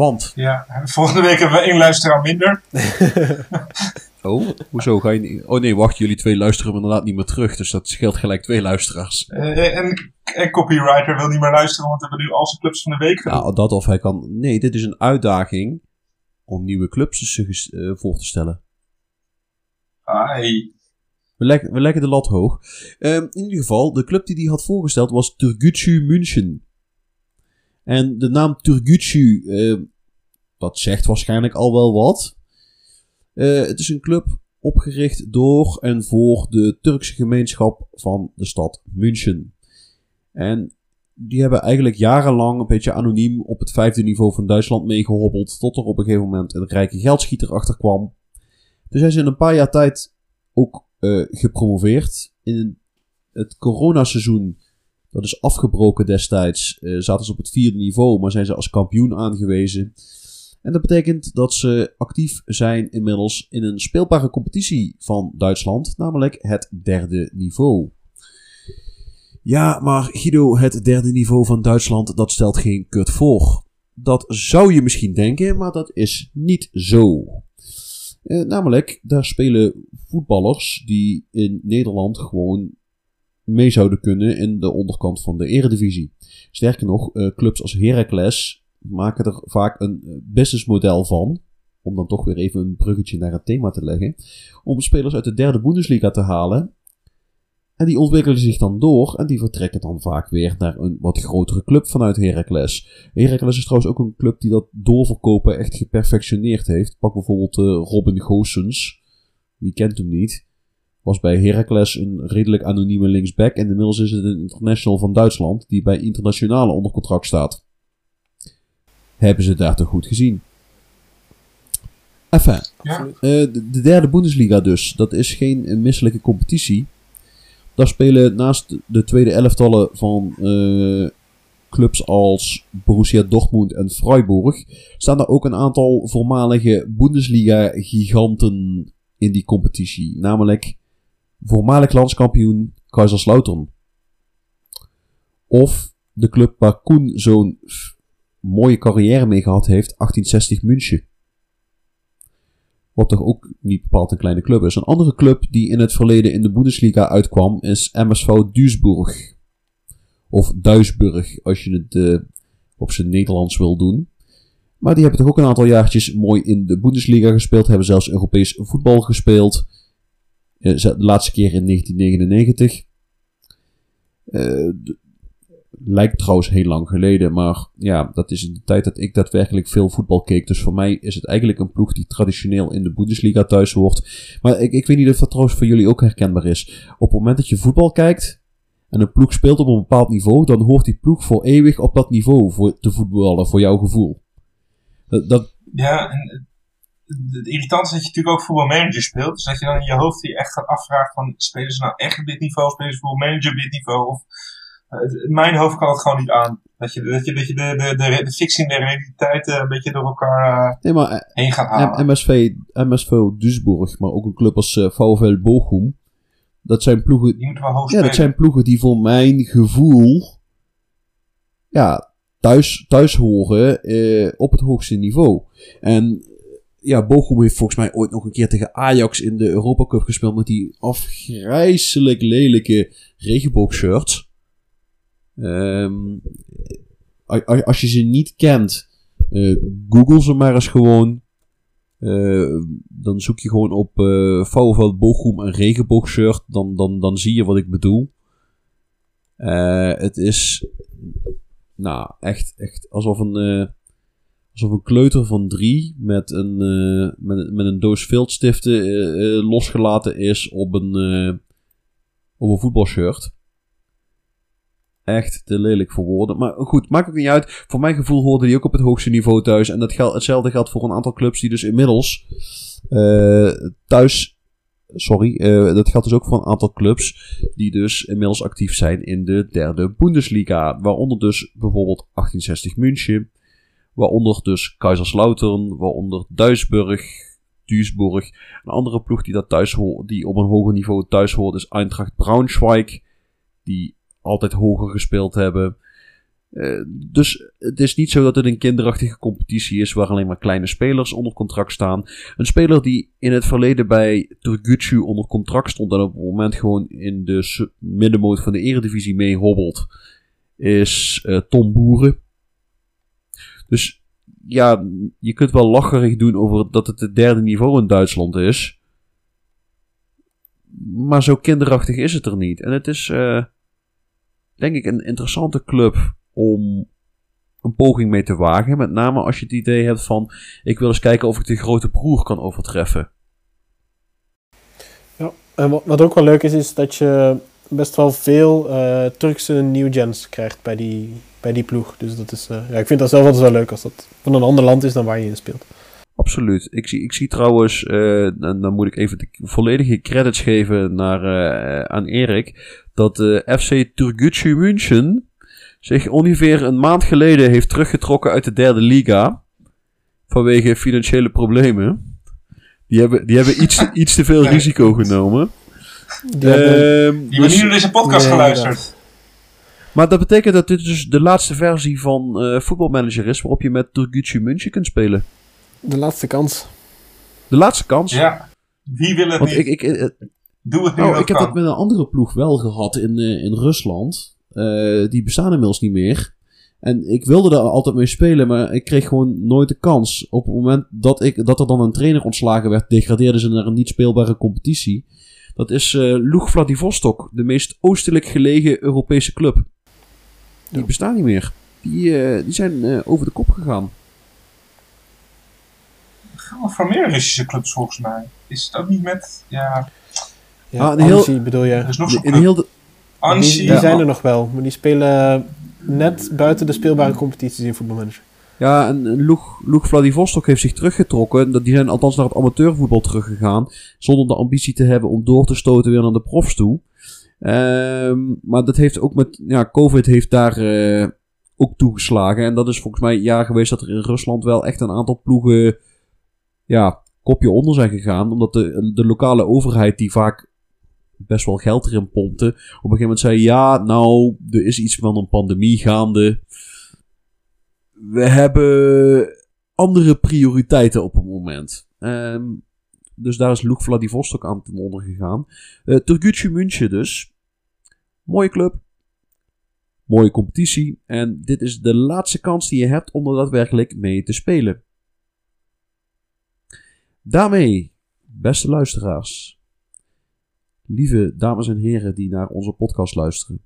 Want, Ja, volgende week hebben we één luisteraar minder. oh, hoezo ga je niet... Oh nee, wacht, jullie twee luisteren inderdaad niet meer terug. Dus dat scheelt gelijk twee luisteraars. Eh, en, en copywriter wil niet meer luisteren, want we hebben nu al zijn clubs van de week gedaan. Nou, dat of hij kan... Nee, dit is een uitdaging om nieuwe clubs eh, voor te stellen. Ai. We, leg- we leggen de lat hoog. Ehm, in ieder geval, de club die hij had voorgesteld was Turgutsu München. En de naam Turgutsu, eh, dat zegt waarschijnlijk al wel wat. Eh, het is een club opgericht door en voor de Turkse gemeenschap van de stad München. En die hebben eigenlijk jarenlang een beetje anoniem op het vijfde niveau van Duitsland meegehobbeld. Tot er op een gegeven moment een rijke geldschieter achter kwam. Dus zijn ze in een paar jaar tijd ook eh, gepromoveerd. In het coronaseizoen, dat is afgebroken destijds, eh, zaten ze op het vierde niveau, maar zijn ze als kampioen aangewezen. En dat betekent dat ze actief zijn inmiddels in een speelbare competitie van Duitsland, namelijk het derde niveau. Ja, maar Guido, het derde niveau van Duitsland, dat stelt geen kut voor. Dat zou je misschien denken, maar dat is niet zo. Eh, namelijk, daar spelen voetballers die in Nederland gewoon mee zouden kunnen in de onderkant van de eredivisie. Sterker nog, eh, clubs als Heracles maken er vaak een eh, businessmodel van, om dan toch weer even een bruggetje naar het thema te leggen, om spelers uit de derde Bundesliga te halen. En die ontwikkelen zich dan door en die vertrekken dan vaak weer naar een wat grotere club vanuit Heracles. Heracles is trouwens ook een club die dat doorverkopen echt geperfectioneerd heeft. Pak bijvoorbeeld eh, Robin Goossens. Wie kent hem niet? Was bij Heracles een redelijk anonieme linksback. En inmiddels is het een international van Duitsland die bij internationale onder contract staat. Hebben ze daar toch goed gezien? Enfin, Ja. eh, de, de derde Bundesliga dus. Dat is geen misselijke competitie. Daar spelen naast de tweede elftallen van eh, clubs als Borussia Dortmund en Freiburg... staan er ook een aantal voormalige Bundesliga-giganten in die competitie. Namelijk voormalig landskampioen Kaiserslautern. Of de club waar Koen zo'n mooie carrière mee gehad heeft, 1860 München. Wat toch ook niet bepaald een kleine club is. Een andere club die in het verleden in de Bundesliga uitkwam is MSV Duisburg. Of Duisburg, als je het eh, op zijn Nederlands wil doen. Maar die hebben toch ook een aantal jaartjes mooi in de Bundesliga gespeeld. Hebben zelfs Europees voetbal gespeeld. Eh, De laatste keer in 1999. Eh, lijkt trouwens heel lang geleden. Maar ja, dat is in de tijd dat ik daadwerkelijk veel voetbal keek. Dus voor mij is het eigenlijk een ploeg die traditioneel in de Bundesliga thuis hoort. Maar ik, ik weet niet of dat trouwens voor jullie ook herkenbaar is. Op het moment dat je voetbal kijkt. En een ploeg speelt op een bepaald niveau. Dan hoort die ploeg voor eeuwig op dat niveau voor te voetballen. Voor jouw gevoel. Dat, dat, Ja, en het- irritante is dat je natuurlijk ook voetbalmanager speelt. Dus dat je dan in je hoofd je echt gaat afvragen van, spelen ze nou echt op dit niveau? Spelen ze voetbalmanager op dit niveau? Of, eh, mijn hoofd kan het gewoon niet aan. Dat je, dat je, dat je de, de, de, de fictie en de realiteit een beetje door elkaar eh, nee, maar eh, heen gaat halen. MSV, MSV Duisburg, maar ook een club als eh, VfL Bochum. Dat zijn ploegen Die moeten wel hoog Ja, dat zijn ploegen die voor mijn gevoel ja, thuis, thuis horen op het hoogste niveau. En ja, Bochum heeft volgens mij ooit nog een keer tegen Ajax in de Europa Cup gespeeld met die afgrijzelijk lelijke regenboogshirts. Ehm, als je ze niet kent, eh, google ze maar eens gewoon. Eh, dan zoek je gewoon op VfL Bochum een regenboogshirt. Dan, dan, dan zie je wat ik bedoel. Het is nou echt, echt alsof een, alsof een kleuter van drie met een, eh, met, met een doos viltstiften eh, eh, losgelaten is op een, op een voetbalshirt. Echt te lelijk voor woorden. Maar goed, maakt ook niet uit. Voor mijn gevoel hoorde die ook op het hoogste niveau thuis. En dat geldt, hetzelfde geldt voor een aantal clubs die dus inmiddels thuis. Sorry, dat geldt dus ook voor een aantal clubs die dus inmiddels actief zijn in de derde Bundesliga. Waaronder dus bijvoorbeeld 1860 München. Waaronder dus Kaiserslautern. Waaronder Duisburg. Duisburg. Een andere ploeg die, dat thuis hoort, die op een hoger niveau thuis hoort is Eintracht Braunschweig. Die altijd hoger gespeeld hebben. Eh, dus het is niet zo dat het een kinderachtige competitie is waar alleen maar kleine spelers onder contract staan. Een speler die in het verleden bij Turgutsu onder contract stond en op het moment gewoon in de middenmoot van de eredivisie mee hobbelt, is eh, Tom Boeren. Dus ja, je kunt wel lacherig doen over dat het het derde niveau in Duitsland is. Maar zo kinderachtig is het er niet. En het is, eh, denk ik, een interessante club om een poging mee te wagen. Met name als je het idee hebt van: ik wil eens kijken of ik de grote broer kan overtreffen. Ja, en wat, ook wel leuk is, is dat je best wel veel eh, Turkse new gens krijgt bij die, bij die ploeg. Dus dat is, eh, ja, ik vind dat zelf altijd wel leuk als dat van een ander land is dan waar je in speelt. Absoluut. Ik zie, ik zie trouwens, eh, en dan moet ik even de volledige credits geven naar, eh, aan Erik, dat eh, FC Turgutsu München zich ongeveer een maand geleden heeft teruggetrokken uit de derde liga. Vanwege financiële problemen. Die hebben, die hebben iets, iets te veel risico genomen. Die hebben- Ehm, Die dus- hebben niet naar deze podcast Nee, geluisterd. Maar dat betekent dat dit dus de laatste versie van eh voetbalmanager is waarop je met Turgutsu München kunt spelen. de laatste kans. De laatste kans. Ja. Wie wil het Want niet? ik, ik, eh, Doe het nu Nou, ik heb kan. dat met een andere ploeg wel gehad in, eh, in Rusland. Eh, die bestaan inmiddels niet meer. En ik wilde daar altijd mee spelen, maar ik kreeg gewoon nooit de kans. Op het moment dat, ik, dat er dan een trainer ontslagen werd, degradeerden ze naar een niet speelbare competitie. Dat is eh Lug Vladivostok, de meest oostelijk gelegen Europese club. Die Ja. bestaan niet meer. Die, eh, die zijn eh, over de kop gegaan. gaan voor meer Russische clubs volgens mij. Is het ook niet met. Ja. Ja, Ah, een heel- bedoel je. Er is nog club. heel de, Die, Annecy. die ja. zijn er nog wel, maar die spelen net buiten de speelbare competities in voetbalmanager. Ja, en en Lug, Lug Vladivostok heeft zich teruggetrokken. Dat- Die zijn althans naar het amateurvoetbal teruggegaan. Zonder de ambitie te hebben om door te stoten weer naar de profs toe. Ehm, maar dat heeft ook met... Ja, COVID heeft daar eh, ook toegeslagen. En dat is volgens mij een jaar geweest dat er in Rusland wel echt een aantal ploegen... Ja, kopje onder zijn gegaan. Omdat de, de lokale overheid die vaak best wel geld erin pompte. Op een gegeven moment zei ja, nou, er is iets van een pandemie gaande we hebben andere prioriteiten op het moment. Ehm, dus daar is Lug Vladivostok aan ten onder gegaan. Uh, Turgutje München dus. Mooie club. Mooie competitie. En dit is de laatste kans die je hebt om er daadwerkelijk mee te spelen. Daarmee, beste luisteraars. Lieve dames en heren die naar onze podcast luisteren.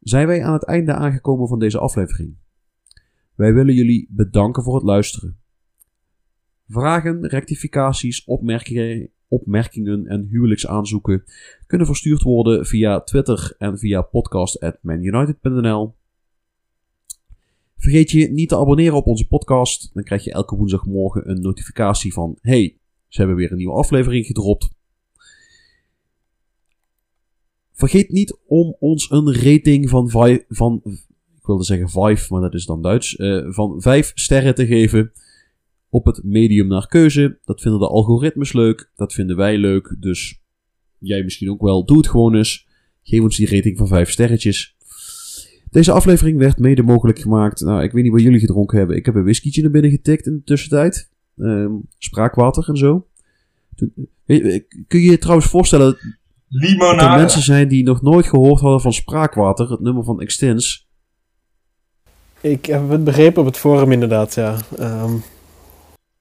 Zijn wij aan het einde aangekomen van deze aflevering. Wij willen jullie bedanken voor het luisteren. Vragen, rectificaties, opmerkingen, opmerkingen en huwelijksaanzoeken kunnen verstuurd worden via Twitter en via podcast.manunited.nl. Vergeet je niet te abonneren op onze podcast. Dan krijg je elke woensdagmorgen een notificatie van: hey, ze hebben weer een nieuwe aflevering gedropt. Vergeet niet om ons een rating van, van ik wilde zeggen 5, maar dat is dan Duits, eh, van 5 sterren te geven op het medium naar keuze. Dat vinden de algoritmes leuk, dat vinden wij leuk, dus jij misschien ook wel. Doe het gewoon eens. Geef ons die rating van 5 sterretjes. Deze aflevering werd mede mogelijk gemaakt. Nou, ik weet niet wat jullie gedronken hebben. Ik heb een whiskietje naar binnen getikt in de tussentijd. Ehm, spraakwater en zo. Toen, weet je, kun je je trouwens voorstellen dat er Limonade. mensen zijn die nog nooit gehoord hadden van spraakwater, het nummer van Extens? Ik heb het begrepen op het forum inderdaad, ja. Ehm,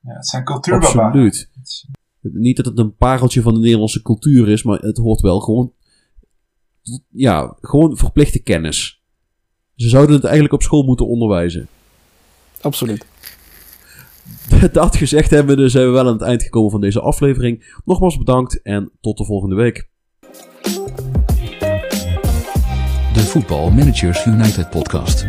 Ja, het zijn cultuurbaba. Absoluut. Niet dat het een pareltje van de Nederlandse cultuur is, maar het hoort wel gewoon. Ja, gewoon verplichte kennis. Ze zouden het eigenlijk op school moeten onderwijzen. absoluut. Dat gezegd hebben, dus zijn we wel aan het eind gekomen van deze aflevering. Nogmaals bedankt en tot de volgende week. De Voetbal Managers United podcast.